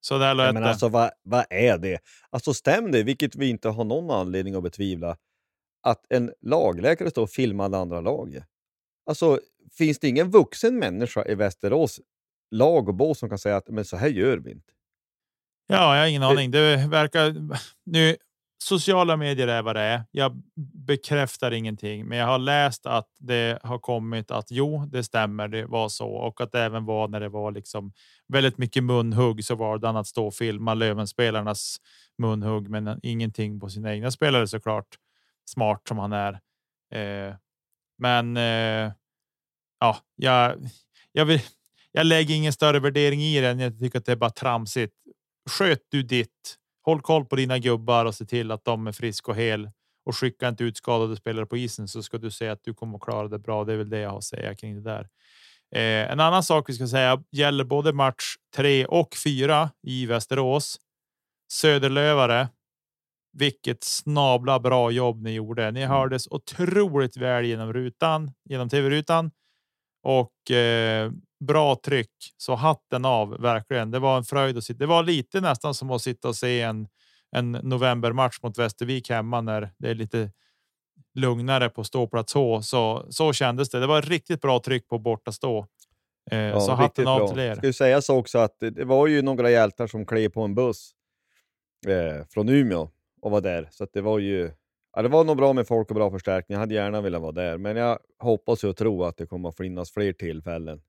så där Ja, lät men alltså vad, vad är det? Alltså stäm det, vilket vi inte har någon anledning att betvivla, att en lagläkare står och filmar det andra laget. Alltså, finns det ingen vuxen människa i Västerås lag och bås som kan säga att men så här gör vi inte? Ja, jag har ingen Det- aning. Det verkar nu. Sociala medier är vad det är. Jag bekräftar ingenting, men jag har läst att det har kommit att jo, det stämmer. Det var så och att det även var när det var liksom väldigt mycket munhugg så var det att stå och filma Lövenspelarnas munhugg, men ingenting på sina egna spelare såklart. Smart som han är. Eh, men eh, ja, jag, jag vill. Jag lägger ingen större värdering i den. Jag tycker att det är bara tramsigt. Sköt du ditt. Håll koll på dina gubbar och se till att de är friska och hel och skicka inte ut skadade spelare på isen så ska du se att du kommer att klara det bra. Det är väl det jag har att säga kring det där. Eh, en annan sak vi ska säga gäller både match tre och fyra i Västerås. Söderlövare. Vilket snabla bra jobb ni gjorde. Ni hördes otroligt väl genom rutan, genom tv-rutan och eh, bra tryck. Så hatten av verkligen. Det var en fröjd att sitta. Det var lite nästan som att sitta och se en en novembermatch mot Västervik hemma när det är lite lugnare på ståplats H. Så så kändes det. Det var riktigt bra tryck på borta stå. Eh, Ja, så hatten av bra. till er. Ska sägas också att det, var ju några hjältar som klev på en buss eh, från Umeå och var där. Så att det var ju ja, det var nog bra med folk och bra förstärkning. Jag hade gärna velat vara där, men jag hoppas och tror att det kommer att finnas fler tillfällen.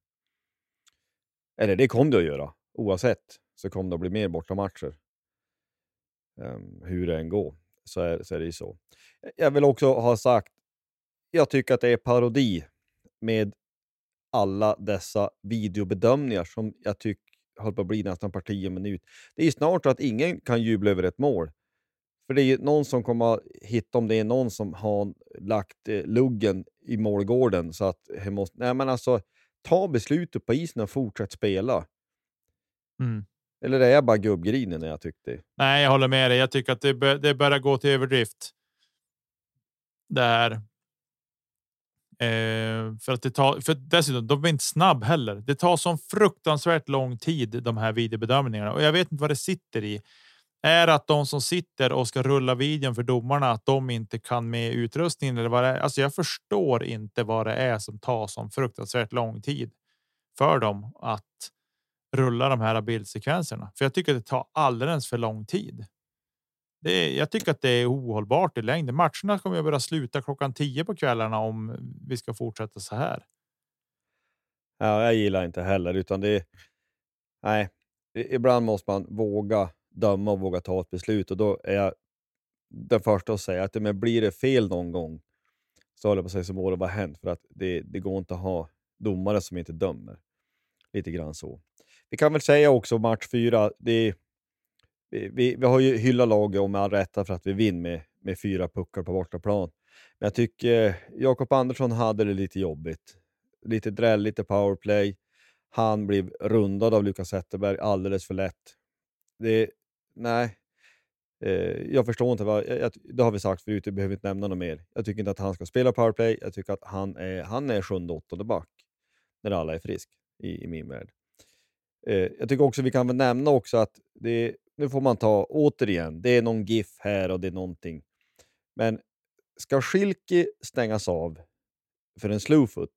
Eller det kommer det att göra. Oavsett så kommer det att bli mer bortamatcher. Um, hur det än går så är, så är det ju så. Jag vill också ha sagt, jag tycker att det är parodi med alla dessa videobedömningar som jag tycker håller på att bli nästan parti och minut. Det är snart så att ingen kan jubla över ett mål. För det är ju någon som kommer att hitta om det är någon som har lagt eh, luggen i målgården så att måste... Nej men alltså, ta beslutet på isen och fortsätt spela. Mm. Eller är jag bara gubbgrinig när jag tyckte Nej, jag håller med dig. Jag tycker att det, bör, det börjar gå till överdrift. Där. Eh, för att det tar, för dessutom, de är inte snabb heller. Det tar så fruktansvärt lång tid, de här videobedömningarna och jag vet inte vad det sitter i. Är att de som sitter och ska rulla videon för domarna, att de inte kan med utrustningen eller vad det är. Alltså, jag förstår inte vad det är som tar så fruktansvärt lång tid för dem att rulla de här bildsekvenserna, för jag tycker att det tar alldeles för lång tid. Det är, jag tycker att det är ohållbart i längden. Matcherna kommer att börja sluta klockan 10 på kvällarna om vi ska fortsätta så här. Ja, jag gillar inte heller, utan det, nej, ibland måste man våga döma och våga ta ett beslut och då är jag den första att säga att men blir det fel någon gång så håller jag på att säga som må det vara hänt för att det, det går inte att ha domare som inte dömer. Lite grann så. Vi kan väl säga också match fyra, det, vi, vi, vi har ju hyllat laget och med all rätta för att vi vinner med, med fyra puckar på bortaplan. Men jag tycker eh, Jakob Andersson hade det lite jobbigt. Lite dräll, lite powerplay. Han blev rundad av Lukas Zetterberg alldeles för lätt. Det, nej, eh, jag förstår inte. Vad, jag, jag, det har vi sagt förut, vi behöver inte nämna något mer. Jag tycker inte att han ska spela powerplay. Jag tycker att han är, han är sjunde, åttonde back när alla är frisk i, i min värld. Eh, jag tycker också vi kan väl nämna också att det, nu får man ta, återigen, det är någon GIF här och det är någonting. Men ska Schilke stängas av för en slowfoot,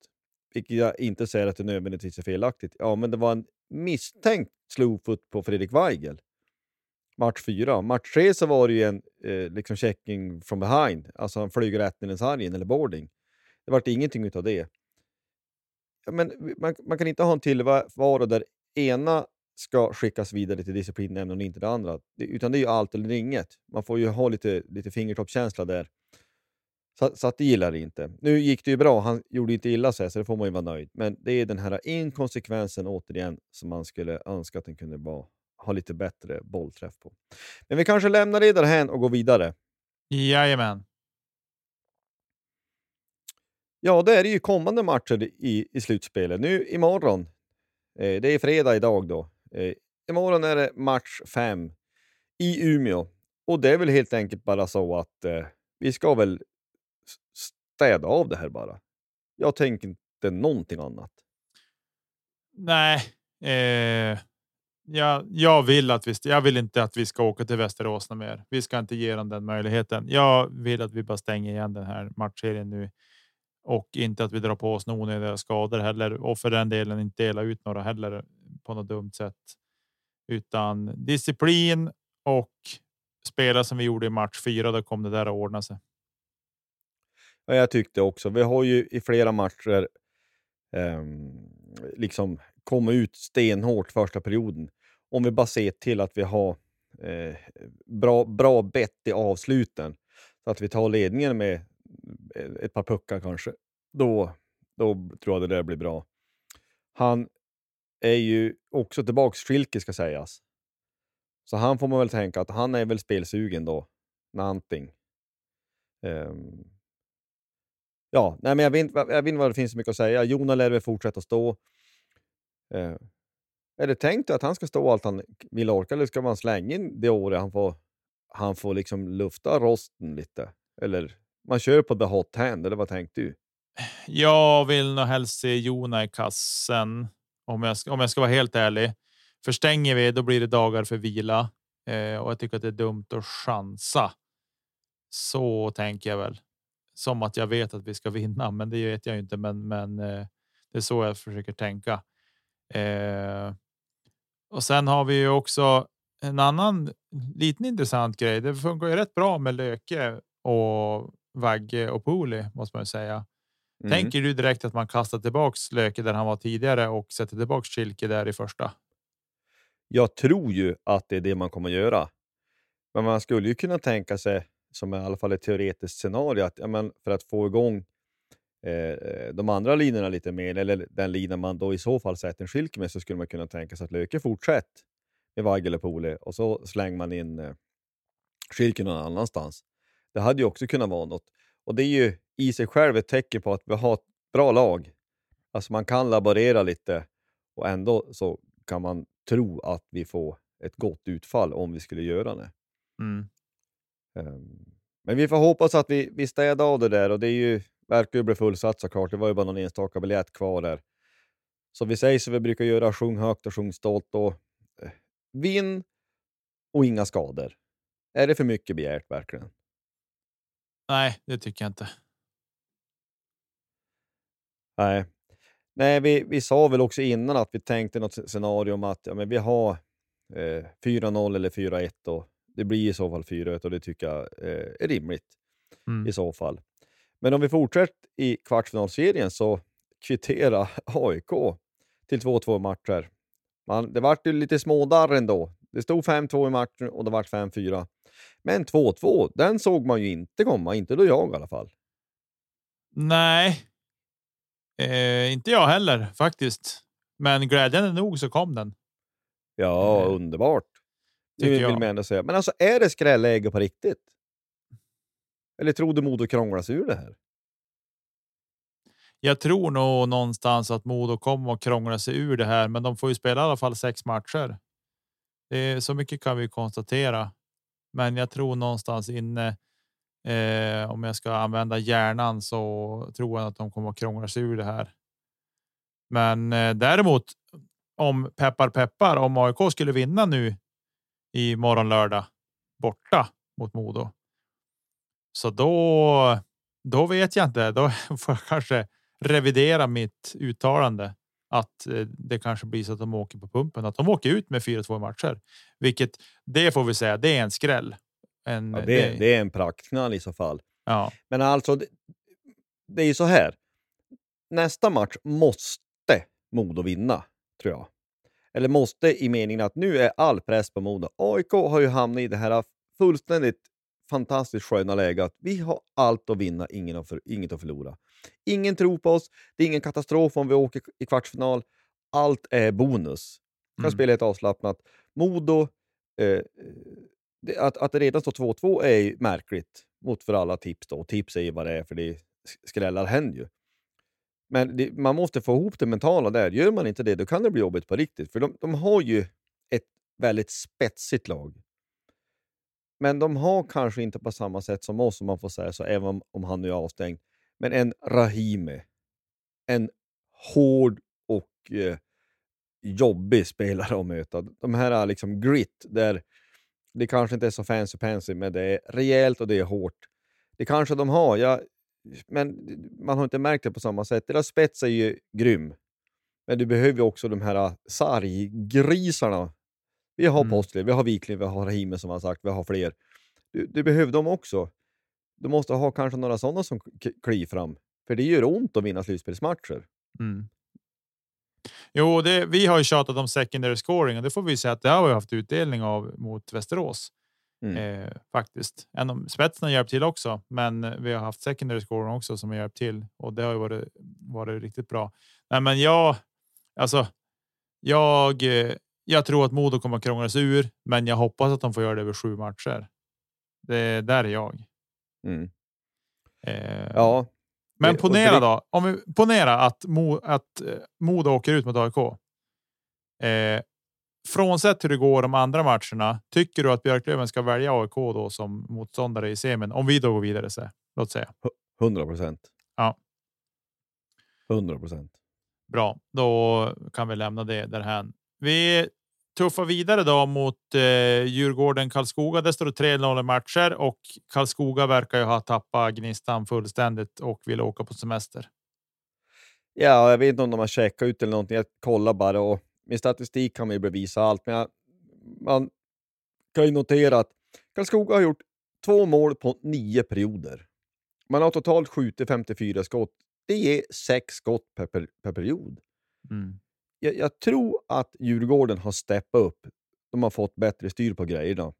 vilket jag inte säger att det nödvändigtvis är felaktigt, ja men det var en misstänkt slowfoot på Fredrik Weigel. Match fyra. Match tre så var det ju en eh, liksom checking from behind, alltså han flög rätt ner i sargen eller boarding. Det vart ingenting utav det. Men man, man kan inte ha en tillvaro där ena ska skickas vidare till disciplinnämnden och inte det andra. Det, utan det är ju allt eller inget. Man får ju ha lite, lite fingertoppskänsla där. Så, så att det gillar det inte. Nu gick det ju bra, han gjorde inte illa sig, så det får man ju vara nöjd. Men det är den här inkonsekvensen återigen som man skulle önska att den kunde vara, ha lite bättre bollträff på. Men vi kanske lämnar det därhän och går vidare. Jajamän. Ja, det är det ju kommande matcher i, i slutspelet. Nu imorgon, eh, det är fredag idag då. Eh, imorgon är det match fem i Umeå. Och det är väl helt enkelt bara så att eh, vi ska väl städa av det här bara. Jag tänker inte någonting annat. Nej, eh, jag, jag vill att vi. Jag vill inte att vi ska åka till Västerås mer. Vi ska inte ge dem den möjligheten. Jag vill att vi bara stänger igen den här matchserien nu och inte att vi drar på oss några onödiga skador heller och för den delen inte dela ut några heller på något dumt sätt. Utan disciplin och spela som vi gjorde i match fyra. Då kom det där att ordna sig. Ja, jag tyckte också. Vi har ju i flera matcher eh, liksom komma ut stenhårt första perioden. Om vi bara ser till att vi har eh, bra, bra bett i avsluten, så att vi tar ledningen med eh, ett par puckar kanske, då, då tror jag det där blir bra. Han är ju också tillbaks, Schilke ska sägas. Så han får man väl tänka att han är väl spelsugen då, någonting. Um, ehm. Ja, nej, men jag vet, inte- jag vet inte vad det finns så mycket att säga. Jona lär väl fortsätta stå. Eh, är det tänkt att han ska stå allt han vill orka eller ska man slänga in det året han får, han får liksom lufta rosten lite? Eller man kör på the hot hand, eller vad tänkte du? Jag vill nog helst se Jona i kassen om jag ska, om jag ska vara helt ärlig. För stänger vi, då blir det dagar för vila eh, och jag tycker att det är dumt att chansa. Så tänker jag väl som att jag vet att vi ska vinna, men det vet jag ju inte. Men, men eh, det är så jag försöker tänka. Eh, och sen har vi ju också en annan liten intressant grej. Det funkar ju rätt bra med Löke och Vagge och Poli måste man ju säga. Mm. Tänker du direkt att man kastar tillbaks Löke där han var tidigare och sätter tillbaks Schilke där i första? Jag tror ju att det är det man kommer att göra. Men man skulle ju kunna tänka sig, som i alla fall ett teoretiskt scenario, att ja, men för att få igång de andra linorna lite mer, eller den lina man då i så fall sätter en skilke med, så skulle man kunna tänka sig att Löke fortsätter med Weigel och så slänger man in eh, skilken någon annanstans. Det hade ju också kunnat vara något. Och det är ju i sig själv ett tecken på att vi har ett bra lag. Alltså man kan laborera lite och ändå så kan man tro att vi får ett gott utfall om vi skulle göra det. Mm. Ehm, Men vi får hoppas att vi, vi städar av det där och det är ju, verkar ju bli fullsatt såklart. Det var ju bara någon enstaka biljett kvar där. Så vi säger som vi brukar göra, sjung högt och sjung stolt och eh, vinn och inga skador. Är det för mycket begärt verkligen? Nej, det tycker jag inte. Nej. Nej, vi, vi sa väl också innan att vi tänkte något scenario om att ja, men vi har eh, 4-0 eller 4-1 och det blir i så fall 4-1 och det tycker jag eh, är rimligt Mm. i så fall. Men om vi fortsätter i kvartsfinalserien så kvitterar AIK till 2-2 matcher Man, det vart ju lite smådarr ändå. Det stod 5-2 i matchen och det vart 5-4. Men 2-2, den såg man ju inte komma, inte då jag i alla fall. Nej, eh, inte jag heller faktiskt. Men glädjande nog så kom den. Ja, Eh, underbart. Det vill jag. man ändå säga. Men alltså, är det skrälläge på riktigt? Eller tror du Modo krånglar sig ur det här? Jag tror nog någonstans att Modo kommer att krångla sig ur det här, men de får ju spela i alla fall sex matcher. Det är, så mycket kan vi konstatera. Men jag tror någonstans inne, eh, om jag ska använda hjärnan så tror jag att de kommer att krångla sig ur det här. Men eh, däremot om peppar peppar, om AIK skulle vinna nu i morgon lördag borta mot Modo. Så då, då vet jag inte. Då får jag kanske revidera mitt uttalande att eh, det kanske blir så att de åker på pumpen, att de åker ut med 4-2 matcher, vilket det får vi säga. Det är en skräll. En, Ja, det, det är en praktknall i så fall. ja, Men alltså, det, det är ju så här. Nästa match måste Modo vinna, tror jag. Eller måste i meningen att nu är all press på Modo. AIK har ju hamnat i det här fullständigt fantastiskt sköna läget att vi har allt att vinna, ingen att för, inget att förlora. Ingen tror på oss, det är ingen katastrof om vi åker i kvartsfinal. Allt är bonus. Kan Mm. spela helt avslappnat. Modo, eh, att, att det redan står 2-2 är ju märkligt mot för alla tips. Då. Tips är ju vad det är, för det skrällar händer ju. Men det, man måste få ihop det mentala där. Gör man inte det, då kan det bli jobbigt på riktigt. För de, de har ju ett väldigt spetsigt lag. Men de har kanske inte på samma sätt som oss, om man får säga så, även om, om han nu är avstängd. Men en Rahime. En hård och eh, jobbig spelare att möta. De här är liksom grit, där det kanske inte är så fancy pansy, men det är rejält och det är hårt. Det kanske de har, ja, men man har inte märkt det på samma sätt. Deras spets är ju grym. Men du behöver ju också de här sarggrisarna. Vi har Mm. Postli, vi har Wiklund, vi har Rahime som har sagt, vi har fler. Du, du behöver dem också. Du måste ha kanske några sådana som kliver fram. För det gör ont att vinna slutspelsmatcher. Mm. Jo, det, vi har ju tjatat om secondary scoring och det får vi säga att det har vi haft utdelning av mot Västerås. Mm. Eh, faktiskt. En om spetsen har hjälpt till också, men vi har haft secondary scoring också som har hjälpt till och det har ju varit, varit riktigt bra. Nej, men jag, alltså, jag, eh, jag tror att Modo kommer att krångla sig ur, men jag hoppas att de får göra det över sju matcher. Det där är jag. Mm. Eh, Ja, men ponera då, om vi ponera att, Mo, att eh, Modo åker ut mot AIK. Eh, frånsett hur det går de andra matcherna, tycker du att Björklöven ska välja AIK då som motståndare i semin? Om vi då går vidare, så, låt säga. 100 procent. Ja. 100 procent. Bra, då kan vi lämna det därhän. Vi tuffar vidare då mot eh, Djurgården Karlskoga. Där står det 3-0 i matcher och Karlskoga verkar ju ha tappat gnistan fullständigt och vill åka på semester. Ja, jag vet inte om de har checkat ut eller någonting. Jag kollar bara och med statistik kan man ju bevisa allt. Men jag, man kan ju notera att Karlskoga har gjort två mål på nio perioder. Man har totalt skjutit 54 skott. Det ger sex skott per, per, per period. Mm. Jag, jag tror att Djurgården har steppat upp. De har fått bättre styr på grejerna.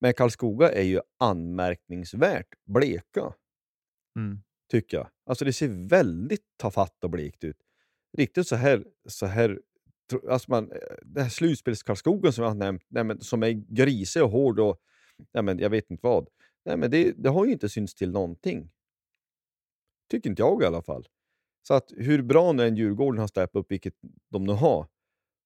Men Karlskoga är ju anmärkningsvärt bleka. Mm. tycker jag. Alltså det ser väldigt tafatt och blekt ut. Riktigt så här, så här alltså man, eh, det här slutspelskarlskogen som jag har nämnt, nej men, som är grisig och hård och nej men, jag vet inte vad. Nej men det, det har ju inte synts till någonting. Tycker inte jag i alla fall. Så att hur bra nu en Djurgården har steppat upp, vilket de nu har,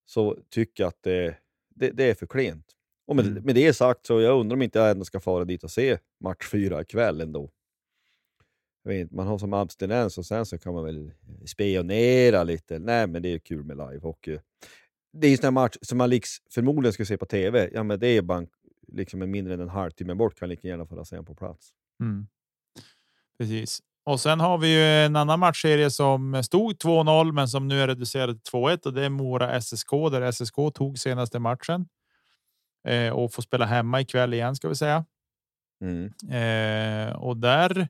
så tycker jag att det, det, det är för klent. Och med, Mm. med det sagt så jag undrar om inte jag ändå ska fara dit och se match fyra ikväll ändå. Jag vet, man har som abstinens och sen så kan man väl spionera lite. Nej, men det är kul med livehockey. Det är ju sån här match som man liks, förmodligen ska se på TV. Ja, men det är bara liksom en mindre än en halvtimme bort, kan lika gärna få se på plats. Mm. Precis. Och sen har vi ju en annan matchserie som stod 2-0, men som nu är reducerad till 2-1 och det är Mora SSK där SSK tog senaste matchen. Eh, och får spela hemma ikväll igen ska vi säga. Mm. Eh, och där.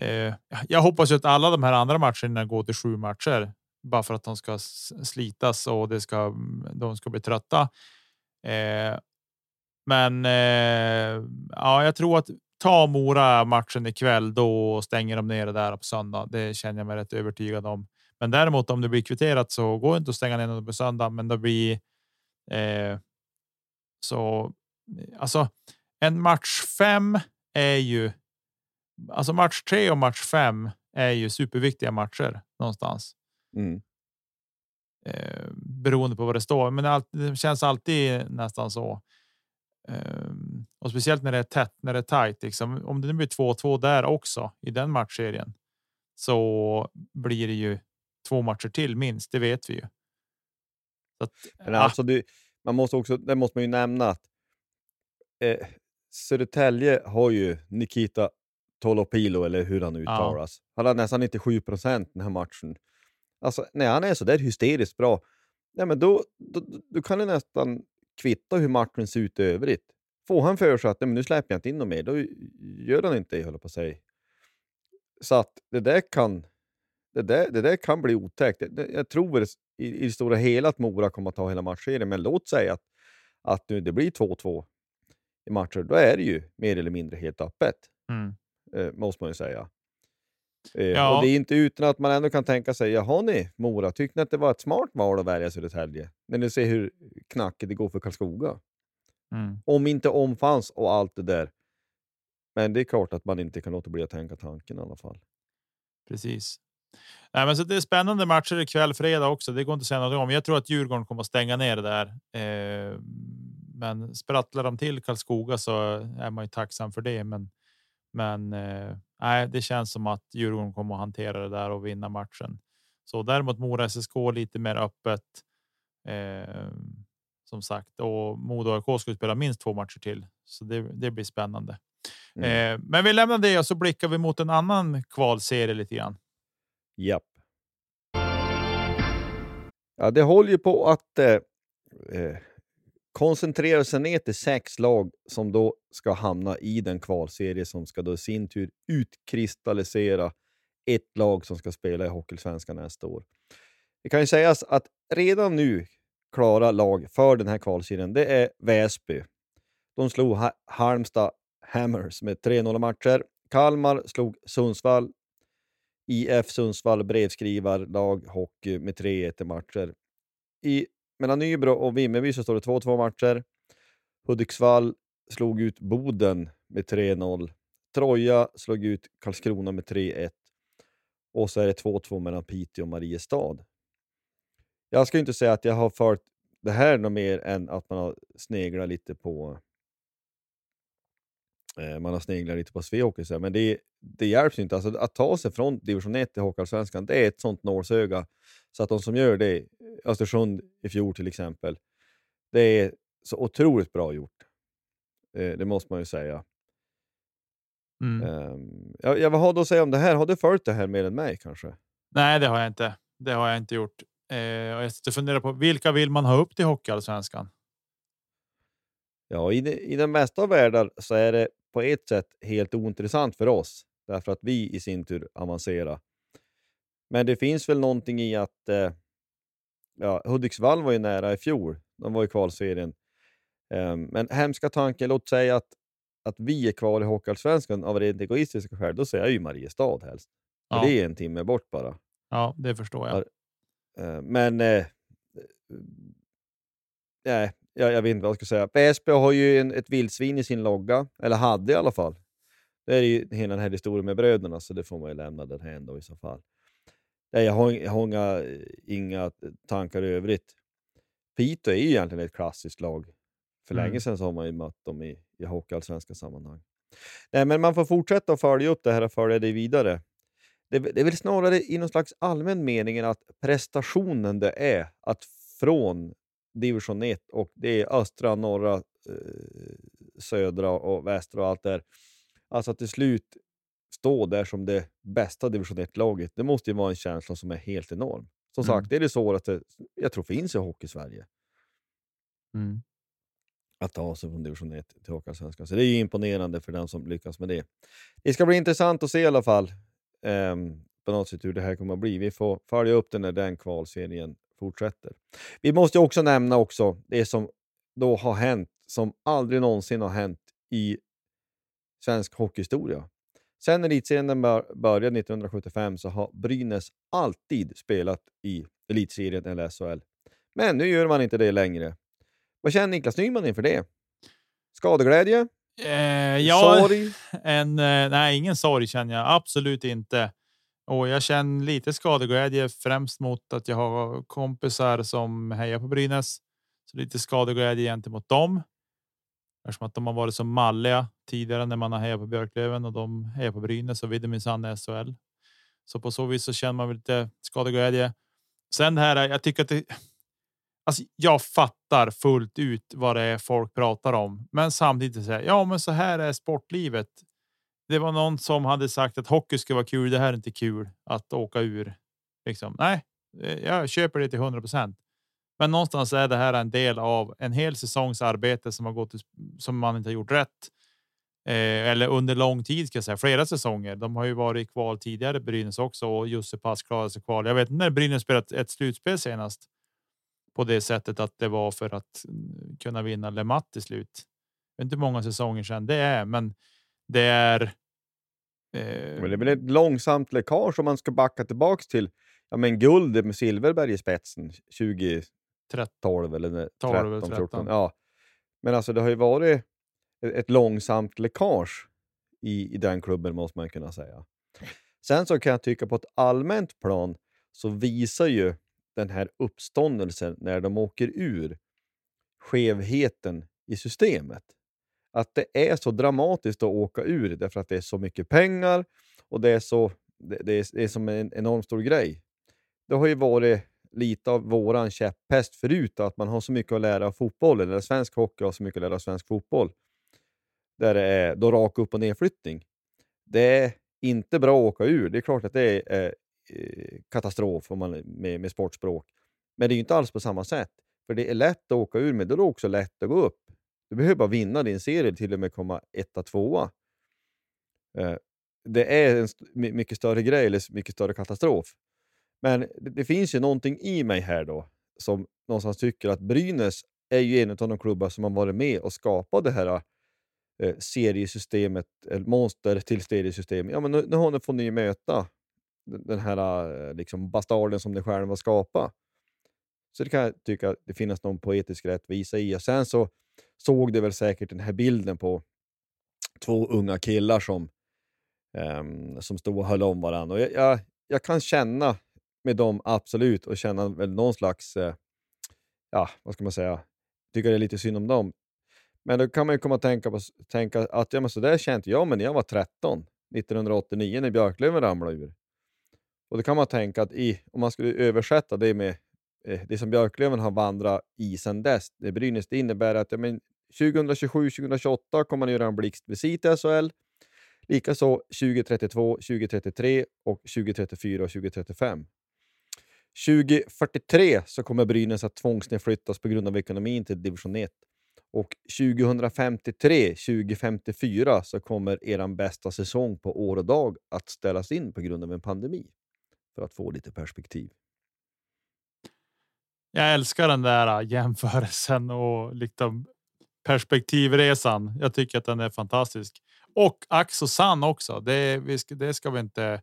Eh, jag hoppas ju att alla de här andra matcherna går till sju matcher. bara för att de ska slitas och det ska, de ska bli trötta. Eh, men eh, ja, jag tror att ta Mora matchen ikväll, då stänger de ner det där på söndag. Det känner jag mig rätt övertygad om. Men däremot om det blir kvitterat så går det inte att stänga ner det på söndag, men det blir eh, så. Alltså en match fem är ju alltså match tre och match fem är ju superviktiga matcher någonstans. Mm. Eh, beroende på vad det står, men det, känns alltid nästan så. Eh, och speciellt när det är tätt, när det är tajt. Liksom. Om det nu blir 2-2 där också i den matchserien så blir det ju två matcher till minst. Det vet vi ju. Att, men alltså, du, man måste också, det måste man ju nämna att eh, Södertälje har ju Nikita Tolopilo, eller hur han uttalas. Ja. Han har nästan 97 procent den här matchen. Alltså, när han är så där hysteriskt bra, ja, men då, då, då kan det nästan kvitta hur matchen ser ut i övrigt. Får han för sig att men nu släpper jag inte in något mer, då gör han inte det, håller på att säga. Så att det där kan, det där, det där kan bli otäckt. Jag tror i, i det stora hela att Mora kommer att ta hela matchserien, men låt säga att, att nu det blir 2-2 i matcher, då är det ju mer eller mindre helt öppet. Mm. Eh, måste man ju säga. Eh, ja. Och det är inte utan att man ändå kan tänka sig, jaha ni Mora, tyckte ni att det var ett smart val att välja Södertälje? När ni ser hur knackigt det går för Karlskoga. Mm. Om inte om fanns och allt det där. Men det är klart att man inte kan låta bli att tänka tanken i alla fall. Precis. Nej, men så det är spännande matcher ikväll, fredag också. Det går inte att säga något om. Jag tror att Djurgården kommer att stänga ner det där. Eh, men sprattlar de till Karlskoga så är man ju tacksam för det. Men men eh, det känns som att Djurgården kommer att hantera det där och vinna matchen. Så däremot Mora SSK lite mer öppet. Eh, som sagt, och Modo AIK skulle spela minst två matcher till, så det, det blir spännande. Mm. Eh, men vi lämnar det och så blickar vi mot en annan kvalserie lite grann. Japp. Ja, det håller ju på att eh, Koncentrerar sig ner till sex lag som då ska hamna i den kvalserie som ska då i sin tur utkristallisera ett lag som ska spela i Hockeysvenskan nästa år. Det kan ju sägas att redan nu klara lag för den här kvalserien, det är Väsby. De slog ha Halmstad Hammers med 3-0 matcher. Kalmar slog Sundsvall. IF Sundsvall brevskrivarlag hockey med 3-1 matcher. I mellan Nybro och Vimmerby så står det 2-2 matcher. Hudiksvall slog ut Boden med 3-0. Troja slog ut Karlskrona med 3-1. Och så är det 2-2 mellan Piteå och Mariestad. Jag ska inte säga att jag har följt det här något mer än att man har sneglat lite på eh, man har sneglat lite på Svehockey, men det, det hjälps inte. Alltså, att ta sig från division 1 till Hockeyallsvenskan, det är ett sånt nålsöga. Så att de som gör det, Östersund i fjol till exempel, det är så otroligt bra gjort. Eh, det måste man ju säga. Mm. Um, jag, jag, vad har du att säga om det här? Har du följt det här mer än mig kanske? Nej, det har jag inte. Det har jag inte gjort. Eh, och jag sitter funderar på vilka vill man ha upp till Hockeyallsvenskan? Ja, i, de, i den mesta av världar så är det på ett sätt helt ointressant för oss, därför att vi i sin tur avancerar. Men det finns väl någonting i att eh, ja, Hudiksvall var ju nära i fjol. De var i kvalserien. Um, men hemska tanken, låt säga att, att vi är kvar i Hockeyallsvenskan av rent egoistiska skäl. Då säger jag ju Mariestad helst. Ja. det är en timme bort bara. Ja, det förstår jag. Uh, men uh, nej, jag, jag vet inte vad jag ska säga. Väsby har ju en, ett vildsvin i sin logga, eller hade i alla fall. Det är ju hela den här historien med bröderna, så det får man ju lämna därhän då i så fall. Nej, jag har, jag har inga, inga tankar i övrigt. Piteå är ju egentligen ett klassiskt lag. För mm. länge sedan så har man ju mött dem i, i hockeyallsvenska sammanhang. Nej, men man får fortsätta att följa upp det här och följa det vidare. Det, det är väl snarare i någon slags allmän mening att prestationen det är att från division 1 och det är östra, norra, eh, södra och västra och allt där. Alltså att till slut stå där som det bästa division 1-laget, det måste ju vara en känsla som är helt enorm. Som mm. sagt, det är det svåraste jag tror finns i Hockey-Sverige. Mm. Att ta sig från division 1 till Hockeyallsvenskan. Så det är ju imponerande för den som lyckas med det. Det ska bli intressant att se i alla fall. Um, på något sätt hur det här kommer att bli. Vi får följa upp den när den kvalserien fortsätter. Vi måste också nämna också det som då har hänt, som aldrig någonsin har hänt i svensk hockeyhistoria. Sen elitserien började 1975 så har Brynäs alltid spelat i elitserien eller SHL. Men nu gör man inte det längre. Vad känner Niklas Nyman inför det? Skadeglädje? Eh, ja, sorg? En, eh, nej, ingen sorg känner jag absolut inte. Och jag känner lite skadeglädje främst mot att jag har kompisar som hejar på Brynäs. Så lite skadeglädje gentemot dem. Eftersom att de har varit så malliga tidigare när man har hejat på Björklöven och de hejar på Brynäs och det minsann SHL. Så på så vis så känner man lite skadeglädje. Sen här. Jag tycker att det. Alltså, jag fattar fullt ut vad det är folk pratar om, men samtidigt säger ja, men så här är sportlivet. Det var någon som hade sagt att hockey ska vara kul. Det här är inte kul att åka ur. Liksom. Nej, eh, jag köper det till 100 procent. Men någonstans är det här en del av en hel säsongs arbete som har gått som man inte har gjort rätt. Eh, eller under lång tid ska jag säga, flera säsonger. De har ju varit i kval tidigare, Brynäs också och Jussi Pass klarade sig kval. Jag vet när Brynäs spelat ett slutspel senast på det sättet att det var för att mm, kunna vinna Le Mat till slut. Inte många säsonger sedan det är, men det är. Eh... Men det väl ett långsamt läckage om man ska backa tillbaks till ja, men guld med Silverberg i spetsen 2012 eller 13, 13. 14. Ja. Men alltså det har ju varit ett långsamt läckage i, i den klubben måste man kunna säga. Sen så kan jag tycka på ett allmänt plan så visar ju den här uppståndelsen när de åker ur skevheten i systemet. Att det är så dramatiskt att åka ur därför att det är så mycket pengar och det är, så, det, det är, det är som en enormt stor grej. Det har ju varit lite av våran käpphäst förut, att man har så mycket att lära av fotbollen, eller svensk hockey har så mycket att lära av svensk fotboll. Där det är då rak upp och nedflyttning. Det är inte bra att åka ur. Det är klart att det är Eh, eh katastrof om man, med, med sportspråk. Men det är inte alls på samma sätt. För det är lätt att åka ur, men då är det också lätt att gå upp. Du behöver bara vinna din serie, till och med komma etta, tvåa. Eh, det är en mycket större grej, eller mycket större katastrof. Men det, det, finns ju någonting i mig här då, som någonstans tycker att Brynäs är ju en av de klubbar som har varit med och skapat det här eh, seriesystemet, eller monster till seriesystem. Ja, men nu, nu har ni fått ni möta den här eh, liksom, bastarden som ni själva skapat. Så det kan jag tycka att det finns någon poetisk rättvisa i. Och sen så såg du väl säkert den här bilden på två unga killar som, um, som stod och höll om varandra. Och jag, jag, jag, kan känna med dem, absolut, och känna väl någon slags, uh, ja, vad ska man säga, tycker det är lite synd om dem. Men då kan man ju komma att tänka, på, tänka att ja, men så där kände jag men när jag var 13, 1989 när Björklöven ramlade ur. Och då kan man tänka att i, om man skulle översätta det med Eh, det som Björklöven har vandrat i sedan dess, det Brynäs, det innebär att ja, 2027-2028 kommer man göra en blixtvisit i SHL. Likaså 2032, 2033 och 2034 och 2035. 2043 så kommer Brynäs att tvångsnedflyttas på grund av ekonomin till division 1. Och 2053-2054 så kommer er bästa säsong på år och dag att ställas in på grund av en pandemi för att få lite perspektiv. Jag älskar den där äh, jämförelsen och liksom perspektivresan. Jag tycker att den är fantastisk och ack så sann också. Det, ska, det ska vi inte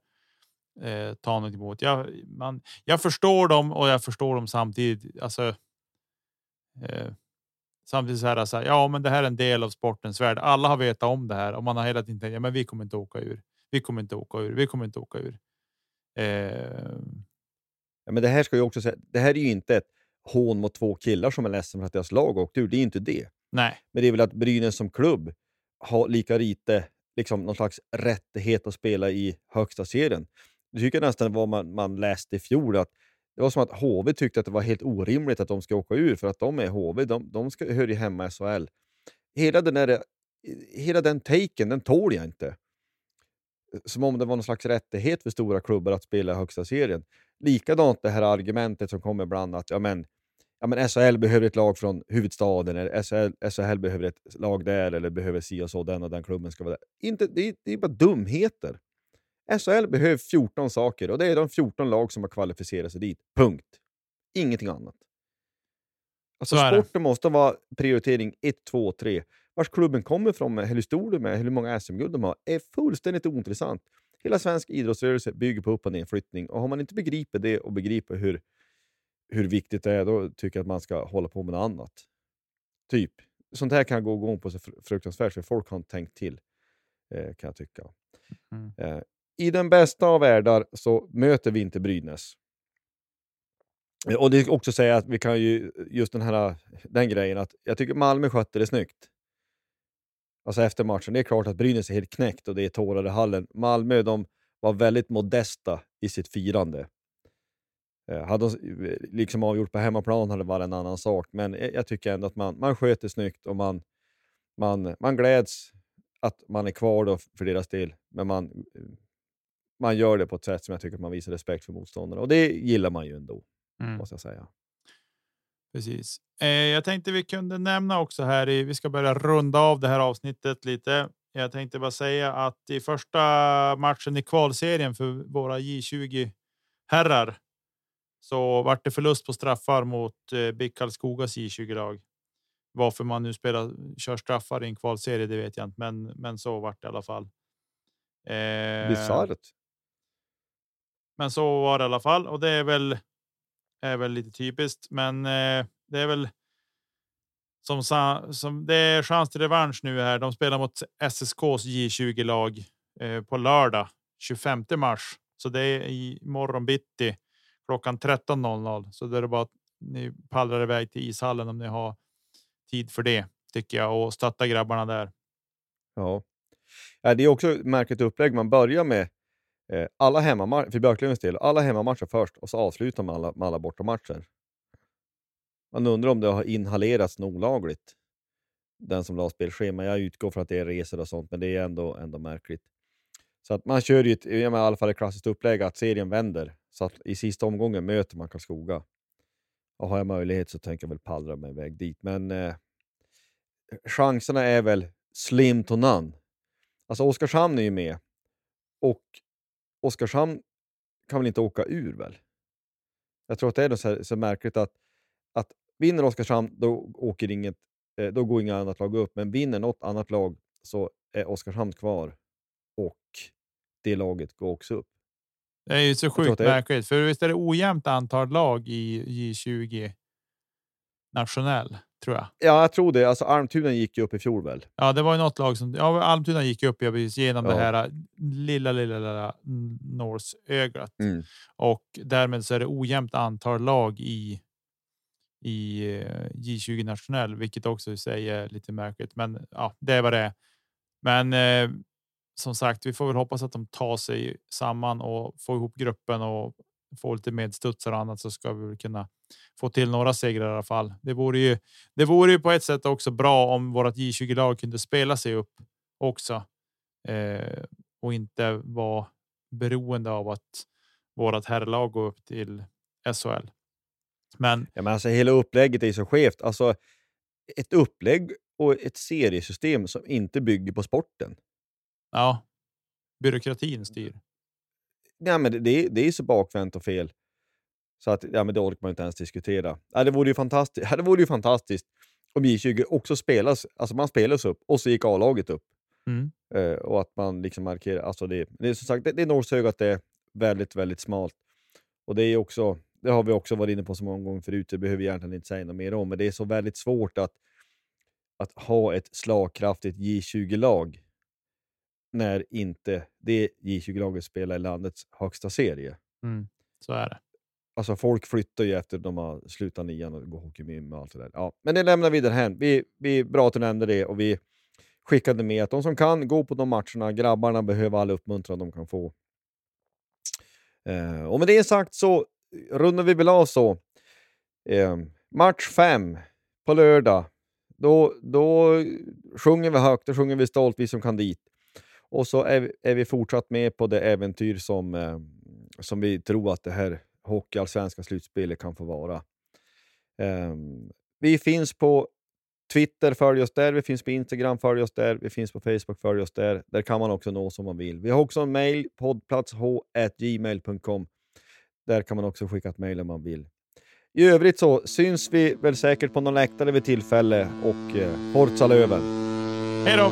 eh, ta något emot. Jag, man, jag förstår dem och jag förstår dem samtidigt. Alltså, eh, samtidigt så här, så här, ja, men det här är en del av sportens värld. Alla har vetat om det här och man har hela tiden tänkt, ja, men vi kommer inte åka ur. Vi kommer inte åka ur. Vi kommer inte åka ur. Eh... Ja, men det här ska ju också säga, det här är ju inte ett hån mot två killar som är ledsen för att deras lag åkte ur. Det är inte det. Nej. Men det är väl att Brynäs som klubb har lika lite liksom, någon slags rättighet att spela i högsta serien. Jag tycker nästan vad man, man läste i fjol, att det var som att HV tyckte att det var helt orimligt att de ska åka ur för att de är HV. De, de ska, hör ju hemma i SHL. Hela den, där, hela den taken, den tål jag inte som om det var någon slags rättighet för stora klubbar att spela i högsta serien. Likadant det här argumentet som kommer ibland att ja, men, ja, men SHL behöver ett lag från huvudstaden, eller SHL, SHL behöver ett lag där, eller behöver si och så, den och den klubben ska vara där. Inte, det, är, det är bara dumheter. SHL behöver 14 saker och det är de 14 lag som har kvalificerat sig dit. Punkt. Ingenting annat. Alltså sporten måste vara prioritering 1, 2, 3. Vars klubben kommer ifrån, hur stor de är, hur många SM-guld de har, är fullständigt ointressant. Hela svensk idrottsrörelse bygger på upp och nedflyttning och har man inte begripit det och begriper hur, hur viktigt det är, då tycker jag att man ska hålla på med något annat. Typ. Sånt här kan gå igång på så fr- fruktansvärt, för folk har inte tänkt till, eh, kan jag tycka. Mm. Eh, I den bästa av världar så möter vi inte Brynäs. Och det också säga att vi kan ju, just den här den grejen, att jag tycker Malmö skötte det snyggt. Alltså efter matchen. Det är klart att Brynäs är helt knäckt och det är tårar i hallen. Malmö de var väldigt modesta i sitt firande. Eh, hade de liksom avgjort på hemmaplan hade det varit en annan sak, men jag, jag tycker ändå att man, man sköter snyggt och man, man, man gläds att man är kvar då för deras del, men man, man gör det på ett sätt som jag tycker att man visar respekt för motståndarna och det gillar man ju ändå, Mm. måste jag säga. Precis. Eh, jag tänkte vi kunde nämna också här i, vi ska börja runda av det här avsnittet lite. Jag tänkte bara säga att i första matchen i kvalserien för våra J20 herrar så vart det förlust på straffar mot eh, BIK Karlskogas J20-lag. Varför man nu spelar, kör straffar i en kvalserie, det vet jag inte, men, men så vart det i alla fall. Eh, Bisarrt. men så var det i alla fall och det är väl. Är väl lite typiskt, men eh, det är väl. Som, som det är chans till revansch nu här. De spelar mot SSKs J20 lag eh, på lördag 25 mars, så det är i morgon bitti klockan 13.00. Så det är det bara att ni pallrar iväg till ishallen om ni har tid för det tycker jag och stötta grabbarna där. Ja. Det är också ett märkligt upplägg. Man börjar med eh, alla hemmamatcher, för Björklövens del, alla hemmamatcher först och så avslutar man alla, med alla bortamatcher. Man undrar om det har inhalerats något olagligt, den som la spelschema. Jag utgår från att det är resor och sånt, men det är ändå, ändå märkligt. Så att man kör ju ett, i alla fall ett klassiskt upplägg att serien vänder. Så att i sista omgången möter man Karlskoga. Och har jag möjlighet så tänker jag väl pallra mig iväg dit. Men eh, chanserna är väl slim to none. Alltså Oskarshamn är ju med. Och Oskarshamn kan väl inte åka ur väl? Jag tror att det är så, här, så märkligt att, att vinner Oskarshamn då, åker inget, eh, då går inget annat lag upp. Men vinner något annat lag så är Oskarshamn kvar och det laget går också upp. Det är ju så sjukt det är- märkligt, för visst är det ojämnt antal lag i J20 nationell tror jag. Ja, jag tror det. Alltså Almtuna gick ju upp i fjol väl? Ja, det var ju något lag som ja, Almtuna gick upp ja, precis, genom det Ja. här äh, lilla, lilla, lilla Norse-ögat Mm. och därmed så är det ojämnt antal lag i. I eh, J20 nationell, vilket också är lite märkligt, men ja, det är vad det är. Men eh, som sagt, vi får väl hoppas att de tar sig samman och får ihop gruppen och får lite medstudsar och annat så ska vi väl kunna få till några segrar i alla fall. Det vore ju. Det vore ju på ett sätt också bra om vårt J20 lag kunde spela sig upp också eh, och inte vara beroende av att vårat herrlag går upp till SHL. Men Ja, men alltså, hela upplägget är ju så skevt. Alltså, ett upplägg och ett seriesystem som inte bygger på sporten ja, byråkratin styr. Ja, men det, det, är- det är så bakvänt och fel. Så att, ja, men det orkar man inte ens diskutera. Ja, det, vore ju fantastiskt, ja, det vore ju fantastiskt om J20 också spelas, alltså man spelas upp och så gick A-laget upp. Mm. Eh, och att man liksom markerar, alltså det, det är som sagt, det, det är Norrshögat det är väldigt, väldigt smalt. Och det är också, det har vi också varit inne på så många gånger förut, det behöver vi egentligen inte säga något mer om, men det är så väldigt svårt att, att ha ett slagkraftigt J20-lag när inte det J20-laget spelar i landets högsta serie. Mm. Så är det. Alltså folk flyttar ju efter de har slutat nian och går hockeymym och allt det där. Ja, men det lämnar vi därhän. Vi, vi bra att du nämnde det och vi skickade med att de som kan gå på de matcherna, grabbarna behöver all uppmuntran de kan få. Eh, och med det sagt så rundar vi väl av så. Eh, match fem på lördag. Då, då sjunger vi högt, då sjunger vi stolt, vi som kan dit. Och så är, vi- är vi fortsatt med på det äventyr som, eh, som vi tror att det här hockeyallsvenska slutspelet kan få vara. Eh, vi finns på Twitter, följ oss där. Vi finns på Instagram, följ oss där. Vi finns på Facebook, följ oss där. Där kan man också nå som man vill. Vi har också en mail, poddplatsh.gmail.com. Där kan man också skicka ett mail om man vill. I övrigt så syns vi väl säkert på någon läktare vid tillfälle och eh, Forza Löven. Hej då!